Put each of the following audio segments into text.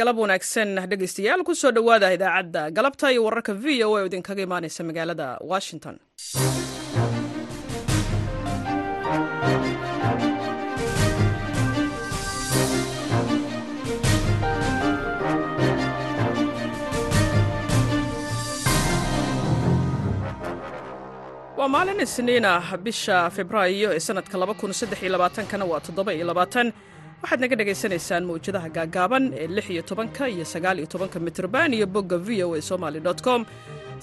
galab wanaagsan dhegeystayaal ku soo dhowaada idaacadda. Galabta iyo wararka v o a oo idinkaga imaaneysa magaalada washington. Waa maalin isniin ah bisha februaayo ee sanadka kana waa waxaad naga dhagaysanaysaan mawjadaha gaagaaban ee lix iyo tobanka iyo sagaal iyo tobanka mitrban iyo bogga v o a somaly com.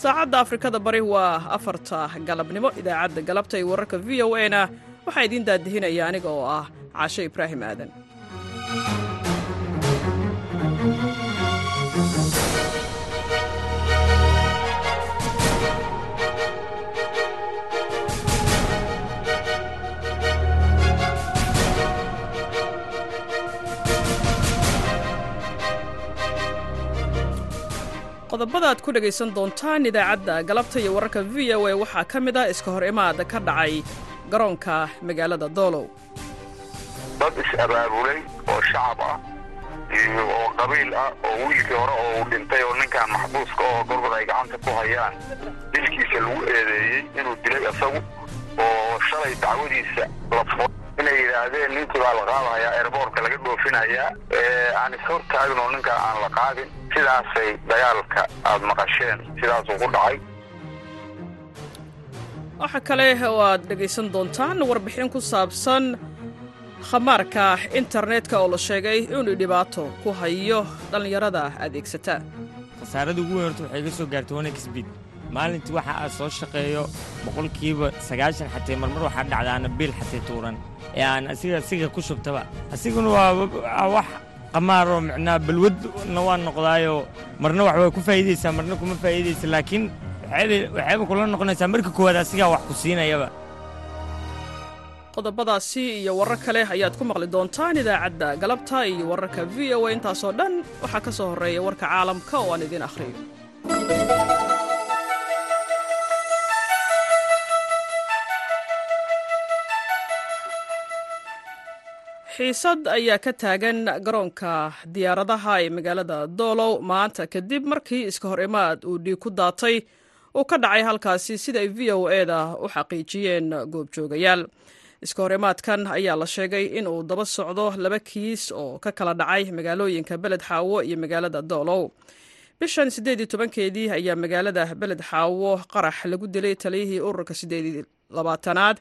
Saacadda afrikada bari waa afarta galabnimo idaacadda galabta iyo wararka v o a na waxaa idiin daadihinaya aniga oo ah caasho ibraahim aadan qodobada aad ku dhegaysan doontaan idaacadda galabta iyo wararka v o a waxaa ka mid ah iska hor imaad ka dhacay garoonka magaalada doolow dad is-abaabulay oo shacab ah iyo oo qabiil ah oo wiilkii hore oo uu dhintay oo ninkan maxbuuska oo gorgod ay gacanta ku hayaan dilkiisa lagu eedeeyey inuu dilay isagu oo shalay dacwadiisa la inay yidhaahdeen ninkii baa la qaadahayaa eerboorka laga dhoofinayaa aan ishor taagin oo ninkaa aan la qaadin. Sidaasay dagaalka aad maqasheen sidaasuu ku dhacay. Waxa kale oo aad dhegaysan doontaan warbixin ku saabsan khamaarka internetka oo la sheegay inuu dhibaato ku hayo dhallinyarada adeegsata. Khasaarada ugu weyn horta waxay ga soo gaartay onexbid maalintii waxa aad soo shaqeeyo boqolkiiba sagaashan xatee marmar waxaa dhacdaana biil xatee tuuran aan asiga asiga ku shubtaba asiguna waa wax qamaaroo micnaa balwadna waa noqdaayoo marna wax way ku faa'iidaysaa marna kuma faa'iidaysa laakiin waxayba kula noqonaysaa marka koowaad asigaa wax ku siinayaba qodobadaasi iyo warar kale ayaad ku maqli doontaan idaacadda galabta iyo wararka v o a intaasoo dhan waxaa ka soo horreeya warka caalamka oo aan idiin akhriyo xiisad ayaa ka taagan garoonka diyaaradaha ee magaalada doolow maanta kadib markii iska hor imaad uu dhiig ku daatay uu ka dhacay halkaasi sida ay v o eda u xaqiijiyeen goobjoogayaal. Iska hor imaadkan ayaa la sheegay in uu daba socdo laba kiis oo ka kala dhacay magaalooyinka beled xaawo iyo magaalada doolow bishan siddeed iyo tobankeedii ayaa magaalada beled xaawo qarax lagu dilay taliyihii ururka siddeed iyo labaatanaad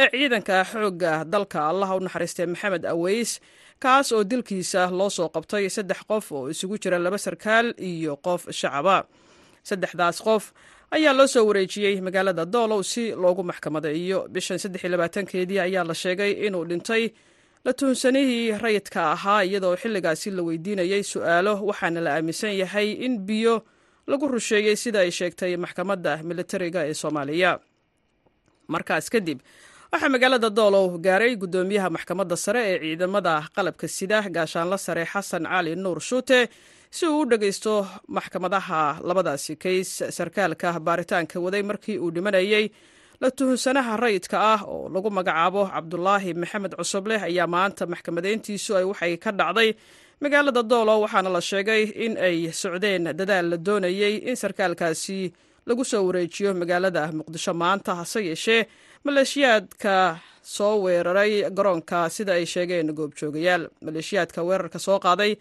ee ciidanka xoogga dalka allaha u naxariistay maxamed aweys kaas oo dilkiisa loo soo qabtay saddex qof oo isugu jira laba sarkaal iyo qof shacaba. Saddexdaas qof ayaa loo soo wareejiyey magaalada doolow si loogu maxkamadeeyo bishan saddex iyo labaatankeedii ayaa la sheegay inuu dhintay la tuhunsanihii rayidka ahaa iyadoo xilligaasi la weydiinayey su'aalo waxaana la aaminsan yahay in biyo lagu rusheeyey sida ay sheegtay maxkamadda militariga ee soomaaliya. Markaas kadib waxaa magaalada doolow gaaray guddoomiyaha maxkamadda sare ee ciidamada qalabka sida gaashaanla sare xasan cali nuur shuute si uu u dhegaysto maxkamadaha labadaasi kays sarkaalka baaritaanka waday markii uu dhimanayey la tuhunsanaha rayidka ah oo lagu magacaabo cabdulaahi maxamed cusubleh ayaa maanta maxkamadeyntiisu ay waxay ka dhacday magaalada doolow waxaana la sheegay in ay socdeen dadaal la doonayey in sarkaalkaasi lagu soo wareejiyo magaalada muqdisho maanta hase yeeshee maleeshiyaadka soo weeraray garoonka sida ay sheegeen goobjoogayaal. Maleeshiyaadka weerarka soo qaaday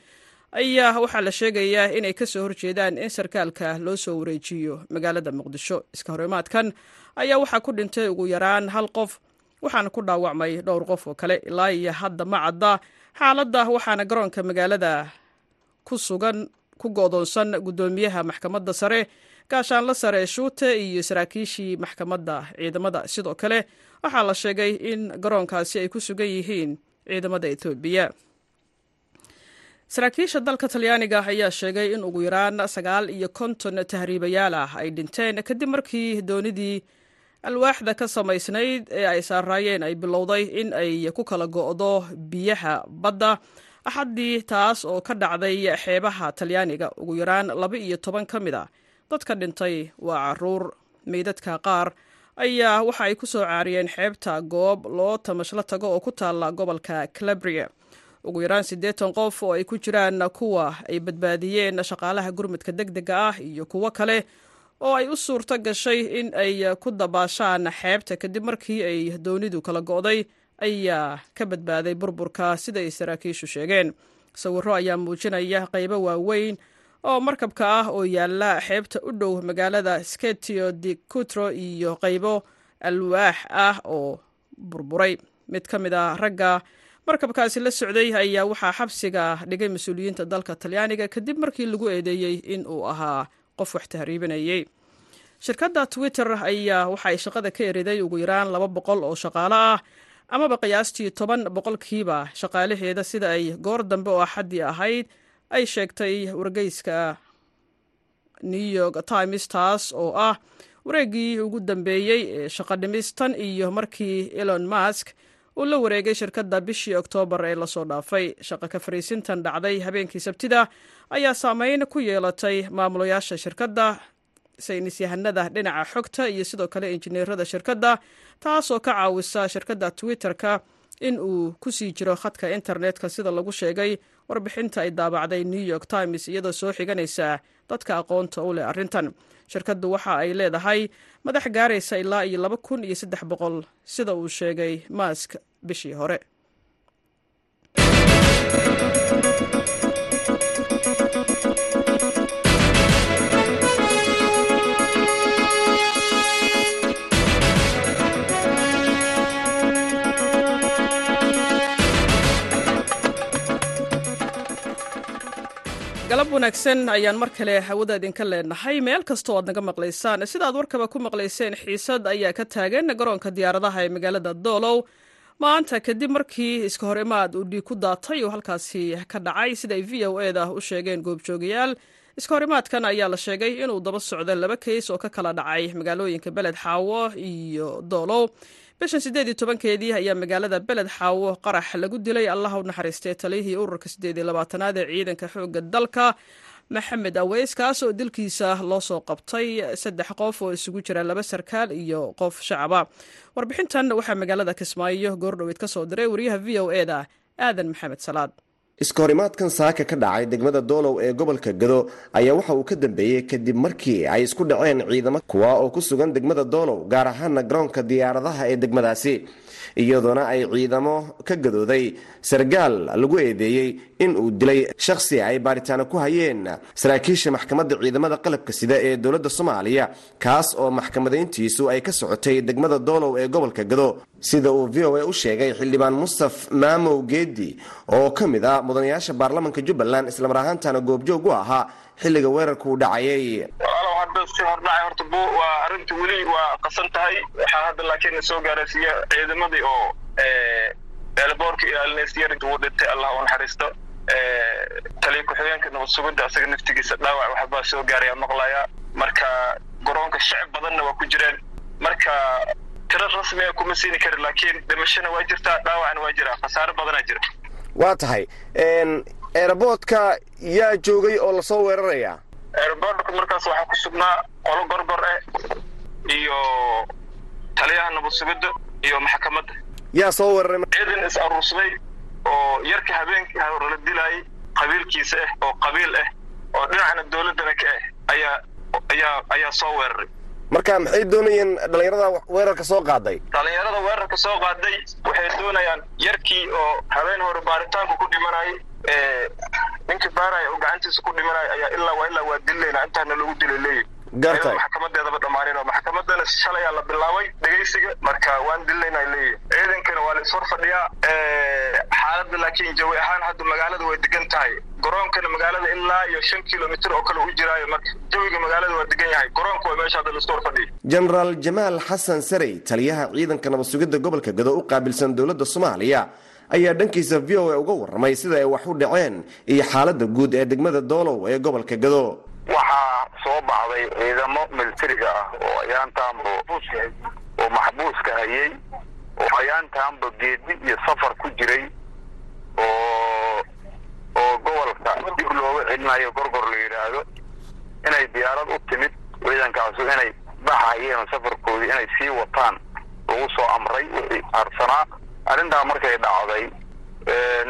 ayaa waxaa la sheegayaa inay ka soo horjeedaan in sarkaalka loo soo wareejiyo magaalada muqdisho. Iska horimaadkan ayaa waxaa ku dhintay ugu yaraan hal qof waxaana ku dhaawacmay dhowr qof oo kale. Ilaa iyo hadda ma cadda xaaladda waxaana garoonka magaalada ku sugan ku go'doonsan guddoomiyaha maxkamadda sare gaashaanla sare shuute iyo saraakiishii maxkamadda ciidamada. Sidoo kale waxaa la sheegay in garoonkaasi ay ku sugan yihiin ciidamada etoobiya saraakiisha dalka talyaaniga ayaa sheegay in ugu yaraan sagaal iyo konton tahriibayaal ah ay dhinteen kadib markii doonidii alwaaxda ka samaysnayd ee ay saaraayeen ay bilowday in ay ku kala go'do biyaha badda. Axaddii taas oo ka dhacday xeebaha talyaaniga ugu yaraan laba iyo toban ka mid a dadka dhintay waa carruur. Meydadka qaar ayaa waxa ay ku soo caariyeen xeebta goob loo tamashlo tago oo ku taalla gobolka calabria. Ugu yaraan siddeetan qof oo ay ku jiraan kuwa ay badbaadiyeen shaqaalaha gurmadka deg dega ah iyo kuwo kale oo ay u suurto gashay in ay ku dabaashaan xeebta kadib markii ay doonidu kala go'day ayaa ka badbaaday burburka sida ay saraakiishu sheegeen. Sawirro ayaa muujinaya qaybo waaweyn oo markabka ah oo yaalla xeebta u dhow magaalada sketio di cutro iyo qaybo alwaax ah oo burburay. Mid ka mid a ragga markabkaasi la socday ayaa waxaa xabsiga dhigay mas'uuliyiinta dalka talyaaniga kadib markii lagu eedeeyey in uu ahaa qof wax tahriibinayey shirkadda twitter ayaa waxa ay shaqada ka eriday ugu yaraan laba boqol oo shaqaalo ah amaba qiyaastii toban boqolkiiba shaqaalaheeda sida ay goor dambe oo axaddii ahayd ay sheegtay wargeyska new york times taas oo ah wareeggii ugu dambeeyey ee shaqadhimis tan iyo markii elon mask uu la wareegay shirkadda bishii oktoobar ee la soo dhaafay. Shaqa ka fariisintan dhacday habeenkii sabtida ayaa saameyn ku yeelatay maamulayaasha shirkadda saynis yahanada dhinaca xogta iyo sidoo kale injineerada shirkadda taasoo ka caawisa shirkadda twitter-ka in uu ku sii jiro khadka internetka sida lagu sheegay warbixinta ay daabacday new york times iyadoo soo xiganaysa dadka aqoonta u leh arrintan. Shirkaddu waxa ay leedahay madax gaaraysa ilaa iyo laba kun iyo saddex boqol sida uu sheegay mask bishii hore galab wanaagsan ayaan mar kale hawada idinka leenahay. Meel kastoo aad naga maqlaysaan sidaad warkaba ku maqlayseen xiisad ayaa ka taagan garoonka diyaaradaha ee magaalada doolow maanta kadib markii iska hor imaad uu dhiig ku daatay oo halkaasi ka dhacay siday v o eda u sheegeen goobjoogayaal iska hor imaadkan ayaa la sheegay inuu daba socdo laba keys oo ka kala dhacay magaalooyinka beled xaawo iyo doolow bishan siddeed iyo tobankeedii ayaa magaalada beled xaawo qarax lagu dilay allah u naxariistay taliyihii ururka siddeed iyo labaatanaad ee ciidanka xoogga dalka. Maxamed aweys kaas oo dilkiisa loo soo qabtay saddex qof oo isugu jira laba sarkaal iyo qof shacaba. Warbixintan waxaa magaalada kismaayo goordhoweyd ka soo diray wariyaha v o e da aadan maxamed salaad iska horimaadkan saaka ka dhacay degmada doolow ee gobolka gado ayaa waxa uu ka dambeeyey kadib markii ay isku dhaceen ciidamo kuwa oo ku sugan degmada doolow gaar ahaana garoonka diyaaradaha ee degmadaasi iyadoona ay ciidamo ka gadooday sargaal lagu eedeeyey in uu dilay shakhsi ay baaritaano ku hayeen. Saraakiisha maxkamadda ciidamada qalabka sida ee dowladda soomaaliya kaas oo maxkamadayntiisu ay ka socotay degmada doolow ee gobolka gado sida uu v o a u sheegay xildhibaan mustaf maamow geedi oo ka mid ah mudanayaasha baarlamanka jubbaland islamar ahaantana goobjoog u ahaa xilliga weerarka uu dhacayay hadda si hordhacay horta bu waa arrinta weli waa qasan tahay. Waxaa hadda laakiin soo gaaraysiiya ciidamadii oo eelboorka ilaalinaysiyarinta uu dhintay. Allah u naxariisto. Taliya ku-xigeenka nabad asaga naftigiisa dhaawac waxbaa soo gaaraya maqlaya marka garoonka shacib badanna waa ku jireen. Marka tiro rasmiga kuma siini karin laakiin dhimashana waa jirtaa dhaawacna waa jiraa khasaare badanaa jira. Waa tahay. Eeraboodka yaa joogay oo la soo weeraraya airbortka markaas waxaa ku sugnaa qolo gorgor eh iyo taliyaha nabad sugidda iyo maxkamadda. Yaa soo weeraray ciidan is aruursaday oo yarka habeenka hore la dilaayay qabiilkiisa ah oo qabiil ah oo dhinacna dowladdana ka ah ayaa ayaa ayaa soo weeraray marka maxay doonayeen dhallinyarada weerarka soo qaaday? Dhallinyarada weerarka soo qaaday waxay doonayaan yarkii oo habeen hore baaritaanku ku dhimanayay ninkii baaraya oo gacantiisa ku dhimanaya ayaa ilaa waa ilaa waa dilayna intaana lagu dilay leeyahy gartay maxkamadeedaba dhammaanin oo maxkamadana shalayaa la bilaabay dhegaysiga marka waan dilaynaa leeyahy ciidankana waa la ishor fadhiyaa xaaladda laakiin jawi ahaan hadda magaalada way degan tahay. Garoonkana magaalada ilaa iyo shan kilomitr oo kale u jiraayo marka jawiga magaalada waa degan yahay. Garoonka waa meesha hadda la isku hor fadhiya jenaraal jamaal xasan sarey taliyaha ciidanka nabad sugidda gobolka gado u qaabilsan dowladda soomaaliya ayaa dhankiisa v o a uga warramay sida ay wax u dhaceen iyo xaaladda guud ee degmada doolow ee gobolka gado. Waxaa soo baxday ciidamo militariga ah oo ayaantaanba oo maxbuuska hayay oo ayaantaanba geedi iyo safar ku jiray oo oo gobolka dib looga celinayo gorgor la yidhaahdo inay diyaarad u timid ciidankaasu inay baxayeen safarkoodii inay sii wataan lagu soo amray wixii harsanaa arrintaa markay dhacday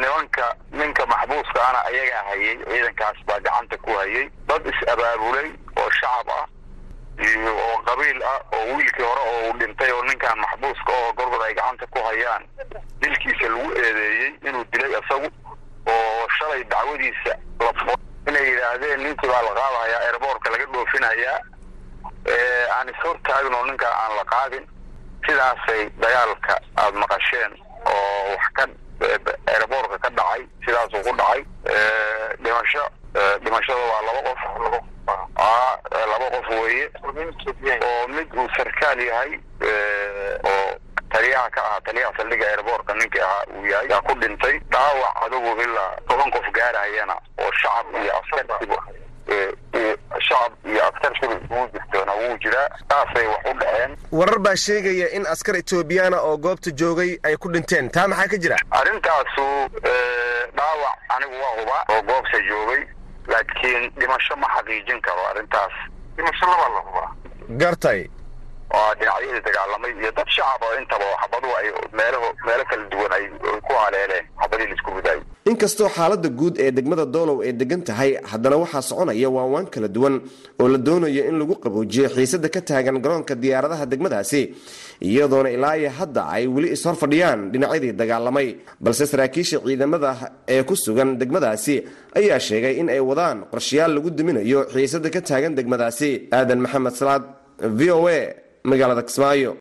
nimanka ninka maxbuuska ana ayagaa hayay ciidankaas baa gacanta ku hayay. Dad is-abaabulay oo shacab ah iyo oo qabiil ah oo wiilkii hore oo uu dhintay oo ninkan maxbuuska oo gorgod ay gacanta ku hayaan. Dilkiisa lagu eedeeyey inuu dilay isagu oo shalay dacwadiisa la inay yidhaahdeen ninkii baa la qaadahayaa airboortka laga dhoofinayaa. Aan ishortaagin oo ninkaa aan la qaadin. Sidaasay dagaalka aada maqasheen oo wax ka airboortka ka dhacay sidaasuu ku dhacay. Dhimasho dhimashada waa laba qof. Laba qof weeye. Oo mid uu sarkaal yahay oo taliyaha ka ahaa taliyaha saldhiga airboortka ninkii ahaa uu yahay yaa ku dhintay. Dhaawac adugu ilaa toban qof gaarayana oo shacab iyo askartiba shacab iyo askartiba isugu jirtoona wuu jiraa saasay wax u dhaceen warar baa sheegaya in askar etoobiyaana oo goobta joogay ay ku dhinteen taa maxaa ka jira arrintaasu dhaawac anigu waa huba oo goobta joogay laakiin dhimasho ma xaqiijin karo arrintaas dhimasho labaa la hubaa gartay waa dhinacyadii dagaalamay iyo dad shacab oo intaba xabaduhu ay meelaho meelo kala duwan ay ku haleeleen xabadii la isku ridaayay inkastoo xaaladda guud ee degmada doolow ay degan tahay haddana waxaa soconaya waanwaan kala duwan oo la doonayo in lagu qaboojiyo xiisada ka taagan garoonka diyaaradaha degmadaasi iyadoona ilaa iyo hadda ay weli ishor fadhiyaan dhinacyadii dagaalamay. Balse saraakiisha ciidamada ee ku sugan degmadaasi ayaa sheegay in ay wadaan qorshayaal lagu duminayo xiisada ka taagan degmadaasi. Aadan maxamed salaad v o a magaalada kismaayo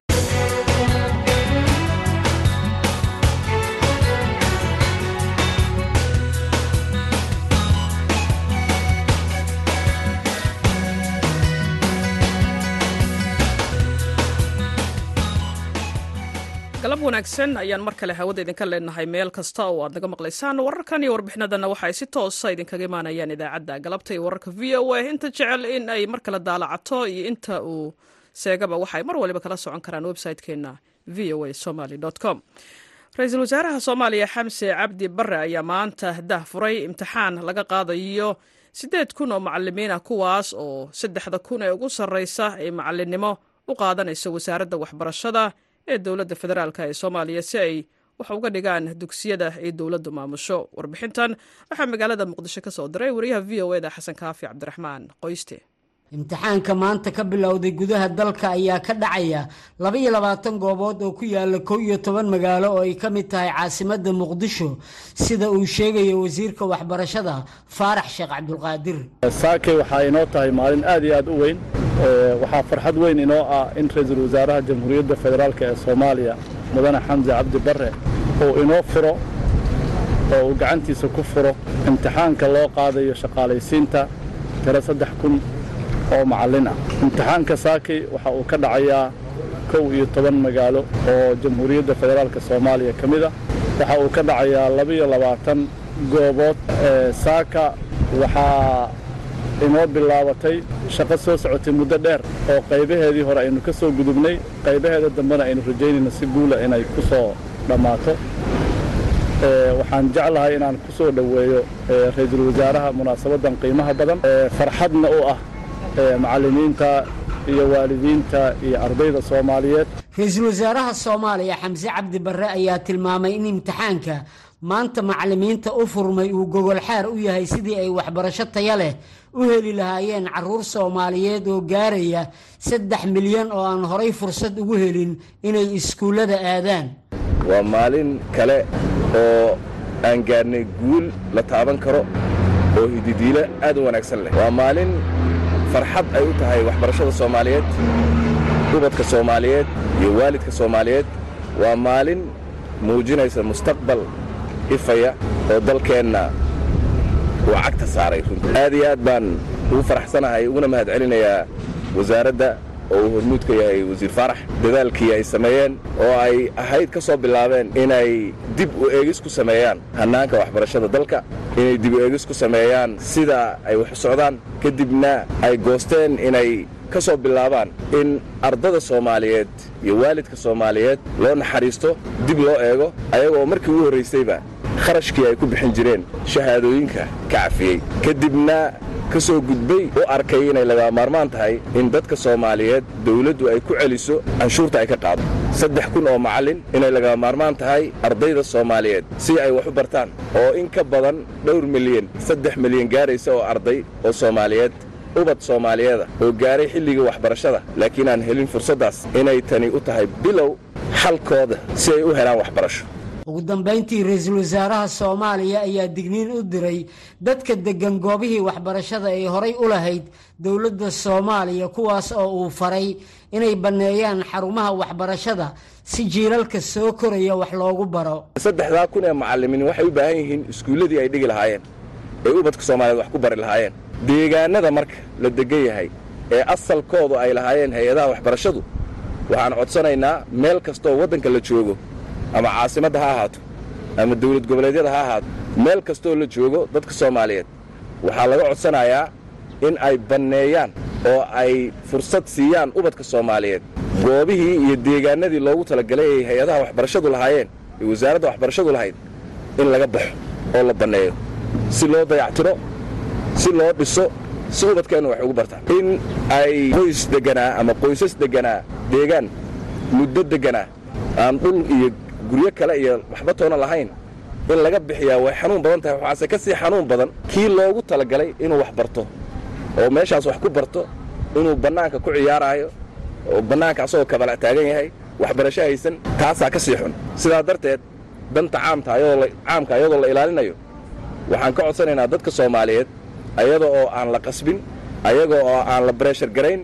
galab wanaagsan ayaan mar kale hawada idinka leenahay. Meel kasta oo aad naga maqlaysaan wararkan iyo warbixinadanna waxa ay si toosa idinkaga imaanayaan idaacadda. Galabta iyo wararka v o a inta jecel in ay mar kale daalacato iyo inta uu seegaba waxaay mar waliba kala socon karaan website-keena v o a somaly com. Ra'iisul wasaaraha soomaaliya xamse cabdi bare ayaa maanta dah furay imtixaan laga qaadayo siddeed kun oo macalimiin ah kuwaas oo saddexda kun ee ugu sarreysa ee macalinimo u qaadanaysa wasaaradda waxbarashada ee dowladda federaalk ee soomaaliya si ay wax uga dhigaan dugsiyada ay dowladdu maamusho. Warbixintan waxaa magaalada muqdisho ka soo diray wariyaha v o eda xasan kaafi cabdiraxmaan qoyste imtixaanka maanta ka bilowday gudaha dalka ayaa ka dhacaya labaiyo labaatan goobood oo ku yaalla kow iyo toban magaalo oo ay ka mid tahay caasimadda muqdisho sida uu sheegayo wasiirka waxbarashada faarax sheekh cabdulqaadir saakay waxaa inoo tahay maalin aad iyo aad u weyn. Waxaa farxad weyn inoo ah in ra'iisul wasaaraha jamhuuriyadda federaalk ee soomaaliya mudane xamse cabdi bare uu inoo furo oo uu gacantiisa ku furo imtixaanka loo qaadayo shaqaalaysiinta tiro saddex kun oo macallin ah imtixaanka saakay waxa uu ka dhacayaa kow iyo toban magaalo oo jamhuuriyadda federaalk soomaaliya ka mid a waxa uu ka dhacayaa labaiyo labaatan goobood saaka waxaa inoo bilaabatay shaqo soo socotay muddo dheer oo qaybaheedii hore aynu ka soo gudubnay. Qaybaheeda dambena aynu rajaynayno si guula inay ku soo dhammaato. Waxaan jeclahay inaan ku soo dhoweeyo ra'iisul wasaaraha munaasabaddan qiimaha badan farxadna u ah macallimiinta iyo waalidiinta iyo ardayda soomaaliyeed. Ra'iisul wasaaraha soomaaliya xamse cabdi barre ayaa tilmaamay in imtixaanka maanta macallimiinta u furmay uu gogolxaar u yahay sidii ay waxbarasho taya leh u heli lahaayeen carruur soomaaliyeed oo gaaraya saddex milyan oo aan horay fursad ugu helin inay iskuullada aadaan. Waa maalin kale oo aan gaarnay guul la taaban karo oo hididiilo aad u wanaagsan leh. Waa maalin farxad ay u tahay waxbarashada soomaaliyeed ubadka soomaaliyeed iyo waalidka soomaaliyeed. Waa maalin muujinaysa mustaqbal ifaya oo dalkeenna uu cagta saaray aad iyo aad baan ugu faraxsanahay uguna mahad wasaaradda oo uu hormuud ka yahay wasiir faarax dadaalkii ay sameeyeen oo ay ahayd ka soo bilaabeen inay dib u eegis ku sameeyaan hannaanka waxbarashada dalka inay dib u eegis ku sameeyaan sida ay wax u socdaan kadibna ay goosteen inay ka soo bilaabaan in ardada soomaaliyeed iyo waalidka soomaaliyeed loo naxariisto dib loo eego ayagoo markii ugu horraysayba kharashkii ay ku bixin jireen shahaadooyinka ka cafiyey. Kadibna ka soo gudbay u arkay inay lagaa maarmaan tahay in dadka soomaaliyeed dawladdu ay ku celiso canshuurta ay ka qaado saddex kun oo macallin inay lagaa maarmaan tahay ardayda soomaaliyeed si ay wax u bartaan oo in ka badan dhowr milyan saddex milyan gaaraysa oo arday oo soomaaliyeed ubad soomaaliyeeda oo gaaray xilligii waxbarashada. Laakiin aan helin fursaddaas inay tani u tahay bilow xalkooda si ay u helaan waxbarasho ugu dambayntii ra'iisul wasaaraha soomaaliya ayaa digniin u diray dadka deggan goobihii waxbarashada ay horay u lahayd dowladda soomaaliya kuwaas oo uu faray inay banneeyaan xarumaha waxbarashada si jiilalka soo koraya wax loogu baro. Saddexdaa kun ee macallimiin waxay u baahan yihiin iskuulladii ay dhigi lahaayeen ee ubadka soomaaliyeed wax ku bari lahaayeen. Deegaannada marka la deggan yahay ee asalkoodu ay lahaayeen hay'adaha waxbarashadu waxaan codsanaynaa meel kastooo waddanka la joogo ama caasimadda ha ahaato ama dawlad goboleedyada ha ahaato meel kastoo la joogo dadka soomaaliyeed. Waxaa laga codsanayaa in ay banneeyaan oo ay fursad siiyaan ubadka soomaaliyeed. Goobihii iyo deegaannadii loogu talagalay ay hay'adaha waxbarashadu lahaayeen ee wasaaradda waxbarashadu lahayd in laga baxo oo la banneeyo. Si loo dayactiro si loo dhiso si ubadkeennu wax ugu bartaan in ay qoys degganaa ama qoysas degganaa deegaan muddo degganaa aan dhul iyo guryo kale iyo waxba toona lahayn. In laga bixiyaa way xanuun badan tahay. Waxaase ka sii xanuun badan kii loogu talagalay inuu wax barto oo meeshaas wax ku barto inuu bannaanka ku ciyaaraayo oo bannaanka asagoo kabala taagan yahay waxbarasho haysan taasaa ka sii xun. Sidaa darteed danta caamka ayadoo la ilaalinayo waxaan ka codsanaynaa dadka soomaaliyeed ayada oo aan la qasbin ayaga oo aan la bareeshar garayn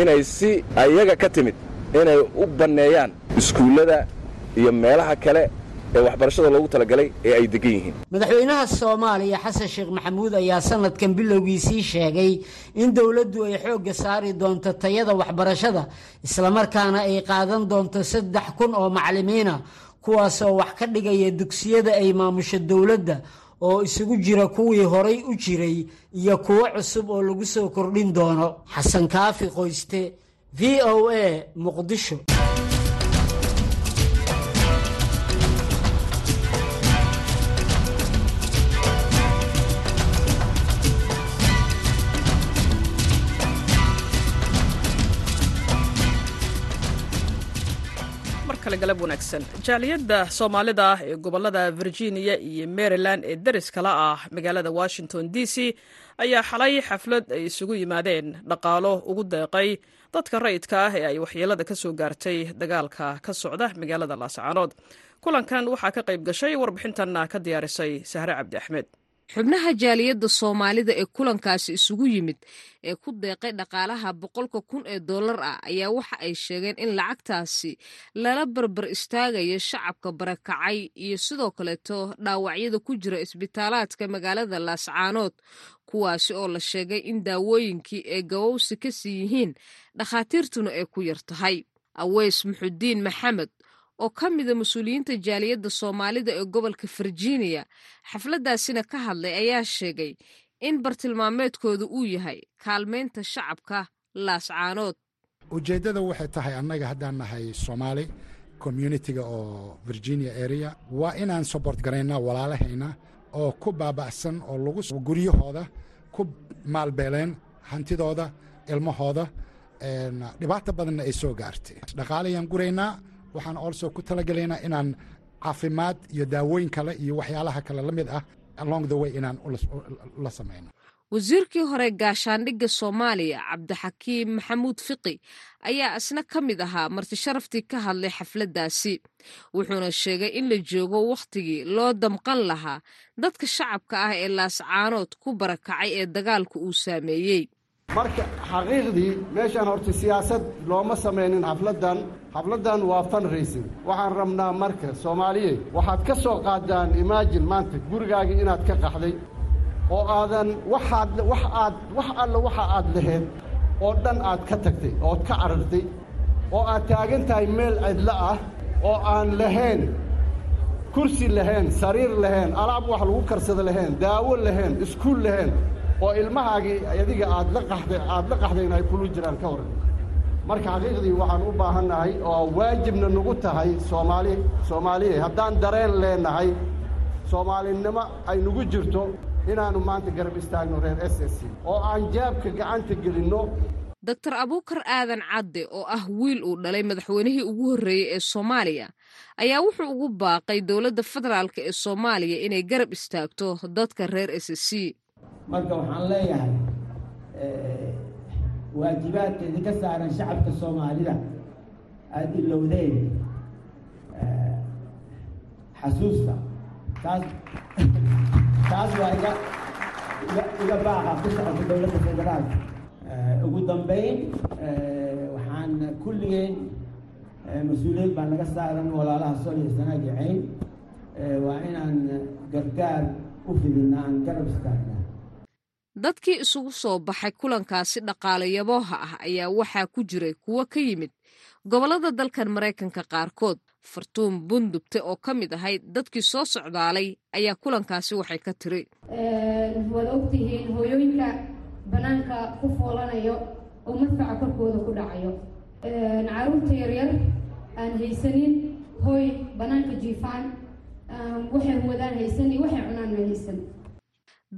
inay si ayaga ka timid inay u banneeyaan iskuullada iyo meelaha kale ee waxbarashada loogu talagalay ee ay degan yihiin. Madaxweynaha soomaaliya xasan sheekh maxamuud ayaa sanadkan bilowgiisii sheegay in dowladdu ay xoogga saari doonto tayada waxbarashada islamarkaana ay qaadan doonto saddex kun oo macallimiina kuwaasoo wax ka dhigaya dugsiyada ay maamusho dowladda oo isugu jira kuwii horay u jiray iyo kuwo cusub oo lagu soo kordhin doono. Xasan kaafi qoyste v o a muqdisho galab wanaagsan. Jaaliyadda soomaalida ah ee gobollada virginia iyo maryland ee deriskala ah magaalada washington d c ayaa xalay xaflad ay isugu yimaadeen dhaqaalo ugu deeqay dadka rayidka ah ee ay waxyeelada ka soo gaartay dagaalka ka socda magaalada laascaanood kulankan waxaa ka qayb gashay warbixintanna ka diyaarisay sahre cabdi axmed xubnaha jaaliyadda soomaalida ee kulankaasi isugu yimid ee ku deeqay dhaqaalaha boqolka kun ee dollar ah ayaa waxa ay sheegeen in lacagtaasi lala barbar istaagayo shacabka barakacay iyo sidoo kaleeto dhaawacyada ku jira isbitaalaadka magaalada laascaanood kuwaasi oo la sheegay in daawooyinkii ay gabowsi ka sii yihiin dhakhaatiirtuna ay ku yar tahay. Aweys muxudiin maxamed oo ka mida mas'uuliyiinta jaaliyadda soomaalida ee gobolka virginia xafladdaasina ka hadlay ayaa sheegay in bartilmaameedkooda uu yahay kaalmaynta shacabka laascaanood ujeeddada waxay tahay annaga haddaan nahay soomaali communitiga oo virginia area waa inaan sobort garaynaa walaalahayna oo ku baaba'san oo lagu guryahooda ku maalbeeleen hantidooda ilmahooda dhibaata badanna ay soo gaartay. Dhaqaalayaan guraynaa waxaan olso ku talagelaynaa inaan caafimaad iyo daawooyin kale iyo waxyaalaha kale la mid ah along the way inaan la samayno wasiirkii hore gaashaandhigga soomaaliya cabdixakiim maxamuud fiqi ayaa isna ka mid ahaa martisharaftii ka hadlay xafladdaasi wuxuuna sheegay in la joogo wakhtigii loo damqan lahaa dadka shacabka ah ee laascaanood ku barakacay ee dagaalku uu saameeyey marka xaqiiqdii meeshaan horta siyaasad looma samaynin xafladdan xafladdan waa funraising waxaan rabnaa marka soomaaliyeed waxaad ka soo qaadaan imaajin maanta gurigaagii inaad ka qaxday oo aadan waxaad wax aad wax alla waxa aad lahayd oo dhan aad ka tagtay ood ka carartay oo aad taagan tahay meel cidlo ah oo aan lahayn kursi lahayn sariir lahayn alaab wax lagu karsada lahayn daawo lahayn iskuul lahayn oo ilmahaagii adiga aad la qaxday aad la qaxdayn ay kulu jiraan ka waran marka xaqiiqdii waxaan u baahannahay oo waajibna nagu tahay soomaali soomaaliya haddaan dareen leennahay soomaalinimo ay nagu jirto inaannu maanta garab istaagno reer s s c oo aan jaabka gacanta gelinno. Doctor abuukar aadan cadde oo ah wiil uu dhalay madaxweynihii ugu horreeyey ee soomaaliya ayaa wuxuu ugu baaqay dowladda federaalk ee soomaaliya inay garab istaagto dadka reer s s c marka waxaan leeyahay waajibaadka idinka saaran shacabka soomaalida aada ilowdeen xasuusta. Taas taas waa iga iga baaqa ku socota dowladda federaalka. Ugu dambeyn waxaan kulligeen mas'uuliyad baa naga saaran walaalaha sanaag iyo cayn waa inaan gargaar u fidina aan garab istaagna dadkii isugu soo baxay kulankaasi dhaqaale yabooha ah ayaa waxaa ku jiray kuwo ka yimid gobollada dalkan maraykanka qaarkood. Fartuun bundubte oo ka mid ahayd dadkii soo socdaalay ayaa kulankaasi waxay ka tiri waad ogtihiin hooyooyinka bannaanka ku foolanayo oo madfaca korkooda ku dhacayo. Caruurta yaryar aan haysanin hooy bannaanka jiifaan. Waxay wadaan haysanin waxay cunaan ma haysan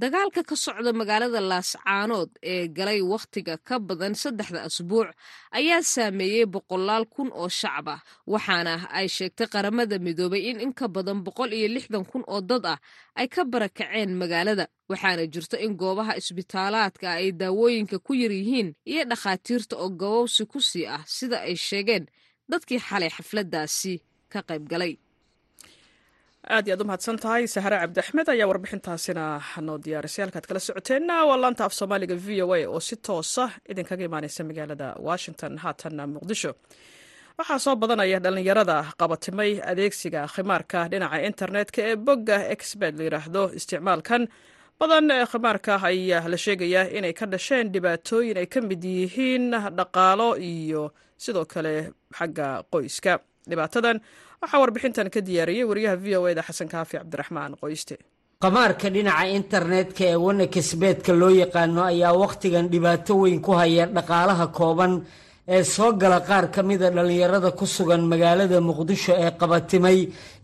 dagaalka ka socda magaalada laascaanood ee galay wakhtiga ka badan saddexda asbuuc ayaa saameeyey boqolaal kun oo shacab ah waxaana ay sheegtay qaramada midoobay in in ka badan boqol iyo lixdan kun oo dad ah ay ka barakaceen magaalada waxaana jirto in goobaha isbitaalaadka ay daawooyinka ku yar yihiin iyo dhakhaatiirta oo gabowsi ku sii ah sida ay sheegeen dadkii xalay xafladdaasi ka qayb galay aad iyo aad u mahadsan tahay. Sahre cabdi axmed ayaa warbixintaasina noo diyaarisay halkaad kala socoteenna waa laanta af soomaaliga v o a oo si toosa idinkaga imaaneysa magaalada washington. Haatanna muqdisho. Waxaa soo badanaya dhallinyarada qabatimay adeegsiga khimaarka dhinaca internetka ee bogga exbed la yidhaahdo isticmaalkan badan ee khimaarka ayaa la sheegayaa inay ka dhasheen dhibaatooyin ay ka mid yihiin dhaqaalo iyo sidoo kale xagga qoyska dhibaatadan waxaa warbixintan ka diyaariyey wariyaha v o eda xasan kaafi cabdiraxmaan qoyste. Qamaarka dhinaca internetka ee wana kasbeedka loo yaqaano ayaa wakhtigan dhibaato weyn ku haya dhaqaalaha kooban ee soo gala qaar ka mida dhallinyarada ku sugan magaalada muqdisho ee qabatimay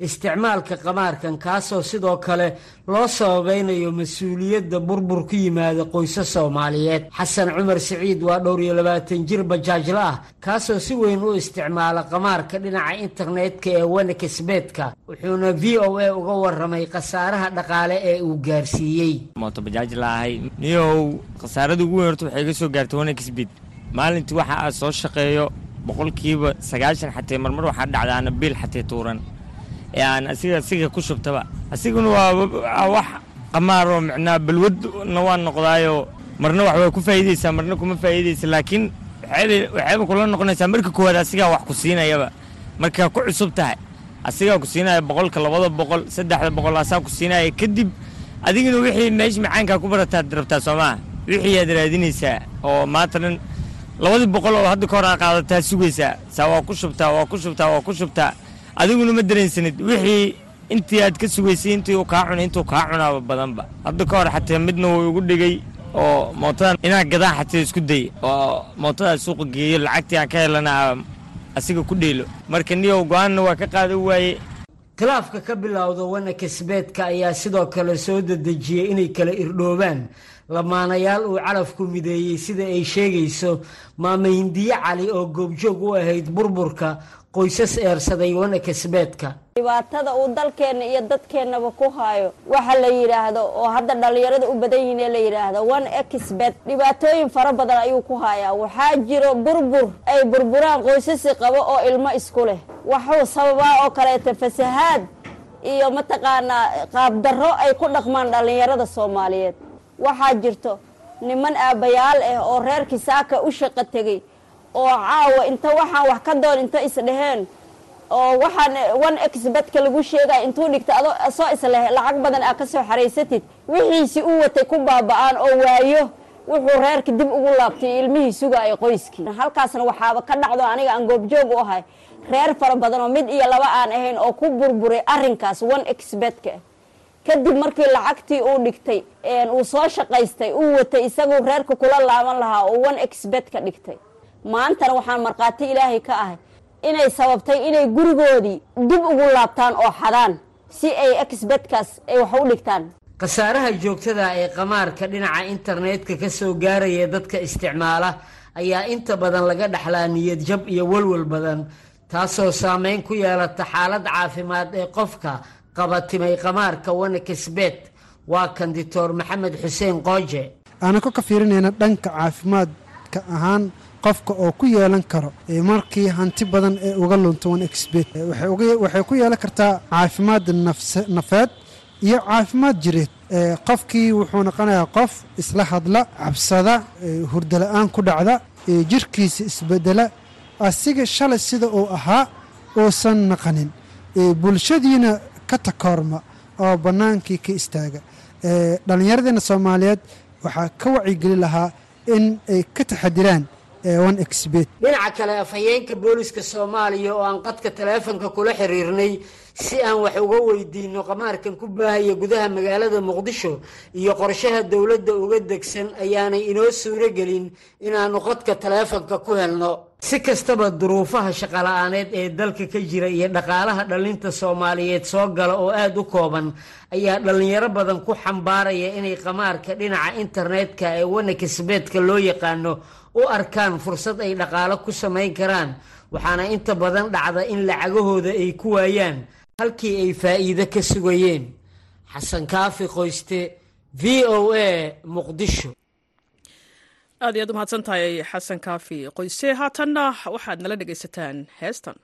isticmaalka qamaarkan kaasoo sidoo kale loo sababeynayo mas'uuliyadda burbur ku yimaada qoysas soomaaliyeed. Xasan cumar siciid waa dhowr iyo labaatan jir bajaajla ah kaasoo si weyn u isticmaala qamaarka dhinaca internetka ee wana kasbeedka wuxuuna v o a uga waramay khasaaraha dhaqaale ee uu gaarsiiyey. Mooto bajaaj laahay. Niyow khasaarada ugu weyn horta waxay iga soo gaartay wana kasbeed maalintii waxa aad soo shaqeeyo boqolkiiba sagaashan xatee marmar waxaa dhacdaana biil xatee tuuran. Ee aan asiga asiga ku shubtaba. Asiguna waa wax qamaaroo micnaa balwadna waa noqdaayoo marna wax ku faa'iidaysaa marna kuma faa'iidaysa laakiin waxayba kula noqonaysaa marka koowaad asigaa wax ku siinayaba. Markaa ku cusub tahay. Asigaa ku siinaya boqolka labada boqol saddexda boqol asaa ku siinaya. Kadib adigina wixii meesha macaankaa ku barataad rabtaa soo maa wixii aad raadinaysaa? Oo maanta labadii boqol oo hadda ka hor aa qaadataa sugaysaa. Saa waa ku shubtaa waa ku shubtaa waa ku shubtaa. Adiguna ma dareensanid. Wixii intii aad ka sugaysay intii uu kaa cunay intuu kaa cunaaba badanba. Hadda ka hor xatee midna wuu igu dhigay oo mootadan inaa gadaan xatee isku day oo mootadaa suuqa geeyo lacagtii aan ka helana asiga ku dheelo. Marka niyow go'aanna waa ka qaadan waaye. Khilaafka ka bilowda wana kasbeedka ayaa sidoo kale soo dedejiyey inay kala irdhoobaan lamaanayaal uu calafku mideeyey sida ay sheegayso maama hindiye cali oo goobjoog u ahayd burburka qoysas eersaday wana kasbeedka. Dhibaatada uu dalkeenna iyo dadkeennaba ku haayo waxa la yidhaahdo oo hadda dhallinyarada u badan yihiin ee la yidhaahdo one exbet dhibaatooyin fara badan ayuu ku hayaa waxaa jiro burbur ay burburaan qoysasi qabo oo ilmo isku leh. Waxuu sababaa oo kaleeta fasahaad iyo mataqaanaa qaabdarro ay ku dhaqmaan dhallinyarada soomaaliyeed waxaa jirto niman aabbayaal ah oo reerkii saaka u shaqo tegey oo caawa inta waxaan wax ka doon inta isdheheen oo waxaan one exbetka lagu sheegaya intuu dhigta adoo soo isleh lacag badan aa ka soo xaraysatid wixiisi u watay ku baaba'aan oo waayo wuxuu reerka dib ugu laabtay ilmihii sugaayo qoyskii halkaasna waxaaba ka dhacdo aniga aan goobjoog u ahay. Reer fara badan oo mid iyo laba aan ahayn oo ku burburay arrinkaas one exbetka kadib markii lacagtii uu dhigtay uu soo shaqaystay uu watay isaguu reerka kula laaban lahaa oo one exbet ka dhigtay. Maantana waxaan markhaati ilaahay ka ahay inay sababtay inay gurigoodii dib ugu laabtaan oo xadaan si ay exbetkaas ay wax u dhigtaan. Khasaaraha joogtada ee qamaarka dhinaca internetka ka soo gaaraya dadka isticmaala ayaa inta badan laga dhaxlaa niyad jab iyo walwal badan taasoo saameyn ku yeelata xaalad caafimaad ee qofka qabatimay qamaarka wanakisbeet waa kan dictor maxamed xuseen qooje. Aanako ka fiirinayna dhanka caafimaadka ahaan qofka oo ku yeelan karo markii hanti badan ee uga lunto wanexbet waxay ku yeelan kartaa caafimaad nafeed iyo caafimaad jireed. Qofkii wuxuu noqonayaa qof isla hadla cabsada hurdala-aan ku dhacda jirkiisa isbedela asiga shalay sida uu ahaa uusan naqanin. Bulshadiina ka takoorma oo bannaankii ka istaaga. Dhallinyaradeenna soomaaliyeed waxaa ka wacigeli lahaa in ay ka taxadiraan dhinaca kale afhayeenka booliska soomaaliya oo aan qadka taleefonka kula xiriirnay si aan wax uga weydiino qamaarkan ku baahaya gudaha magaalada muqdisho iyo qorshaha dowladda uga degsan ayaanay inoo suuro gelin inaannu qadka taleefonka ku helno. Si kastaba duruufaha shaqala-aaneed ee dalka ka jira iyo dhaqaalaha dhallinta soomaaliyeed soo gala oo aada u kooban ayaa dhallinyaro badan ku xambaaraya inay qamaarka dhinaca internetka ee wanakisbeedka loo yaqaano u arkaan fursad ay dhaqaalo ku samayn karaan. Waxaana inta badan dhacda in lacagahooda ay ku waayaan halkii ay faa'iido ka sugayeen xasan kaafi qoyste v o a muqdisho. Aad iyaad u mahadsan tahay xasan kaafi qoyse haatanna waxaad nala dhegaysataan heestan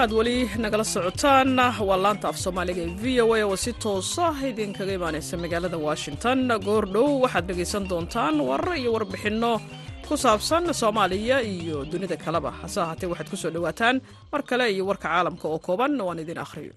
halkaaad weli nagala socotaan. Waa laanta af soomaaliga ee v o a oo si toosa idinkaga imaanaysa magaalada washington. Goordhow waxaad dhegaysan doontaan warar iyo warbixinno ku saabsan soomaaliya iyo dunida kaleba. Hase ahaatee waxaad ku soo dhowaataan mar kale iyo warka caalamka oo kooban. Waan idin akhriyo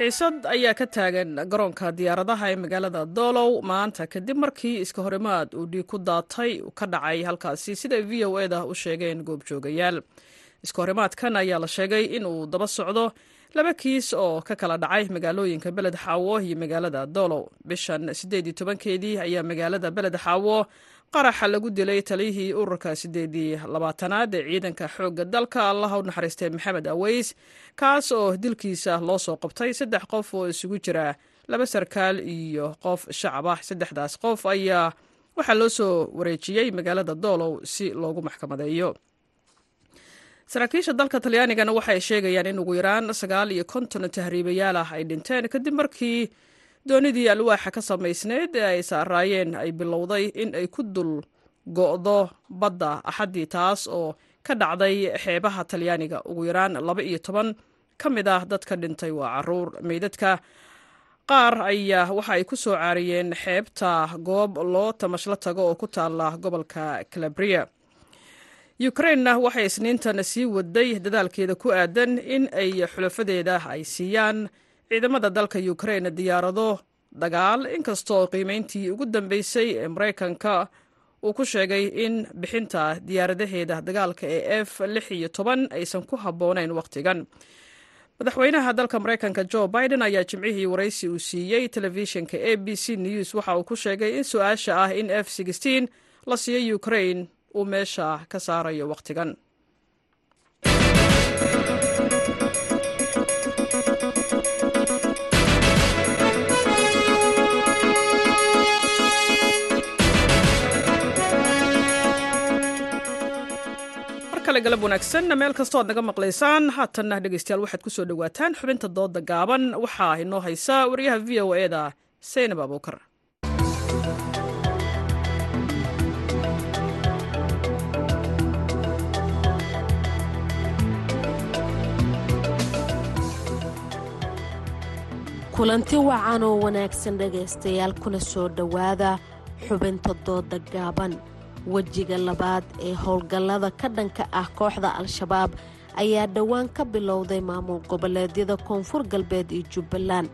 xiisad ayaa ka taagan garoonka diyaaradaha ee magaalada doolow maanta kadib markii iska horimaad uu dhiig ku daatay ka dhacay halkaasi siday v o eda u sheegeen goobjoogayaal. Iska horimaadkan ayaa la sheegay in uu daba socdo laba kiis oo ka kala dhacay magaalooyinka beled xaawo iyo magaalada doolow bishan siddeed iyo tobankeedii ayaa magaalada beled xaawo qaraxa lagu dilay taliyihii ururka siddeedii labaatanaad ee ciidanka xoogga dalka allaha u naxariistay maxamed aweys kaas oo dilkiisa loo soo qabtay saddex qof oo isugu jira laba sarkaal iyo qof shacab ah saddexdaas qof ayaa waxaa loo soo wareejiyey magaalada doolow si loogu maxkamadeeyo. Saraakiisha dalka talyaanigana waxay sheegayaan in ugu yaraan sagaal iyo konton tahriibayaal ah ay dhinteen kadib markii doonidii alwaaxa ka samaysneyd ee ay saaraayeen ay bilowday in ay ku dul go'do badda axaddii taas oo ka dhacday xeebaha talyaaniga ugu yaraan laba iyo toban. Ka mid ah dadka dhintay waa carruur meydadka. Qaar ayaa waxa ay ku soo caariyeen xeebta goob loo tamashlo tago oo ku taala gobolka calabria. Ukrainna waxay isniintan sii waday dadaalkeeda ku aadan in ay xulafadeeda ay siiyaan ciidamada dalka ukrain diyaarado dagaal inkastoo qiimeyntii ugu dambeysay ee maraykanka uu ku sheegay in bixinta diyaaradaheeda dagaalka ee f lix iyo toban aysan ku habboonayn wakhtigan madaxweynaha dalka maraykanka jo biden ayaa jimcihii waraysi uu siiyey telefishinka a b c news waxa uu ku sheegay in su'aasha ah in f la siiyo ukrain uu meesha ka saarayo wakhtigan galab wanaagsan meel kastoo ad naga maqlaysaan haatanna dhegeystayaal waxaad ku soo dhowaataan xubinta dooda gaaban. Waxaa inoo haysa wariyaha v o eda saynab abuukar kulanti wacan oo wanaagsan dhegaystayaal kuna soo dhowaada xubinta dooda gaaban wejiga labaad ee howlgallada ka dhanka ah kooxda al-shabaab ayaa dhowaan ka bilowday maamul goboleedyada koonfur galbeed iyo jubbaland.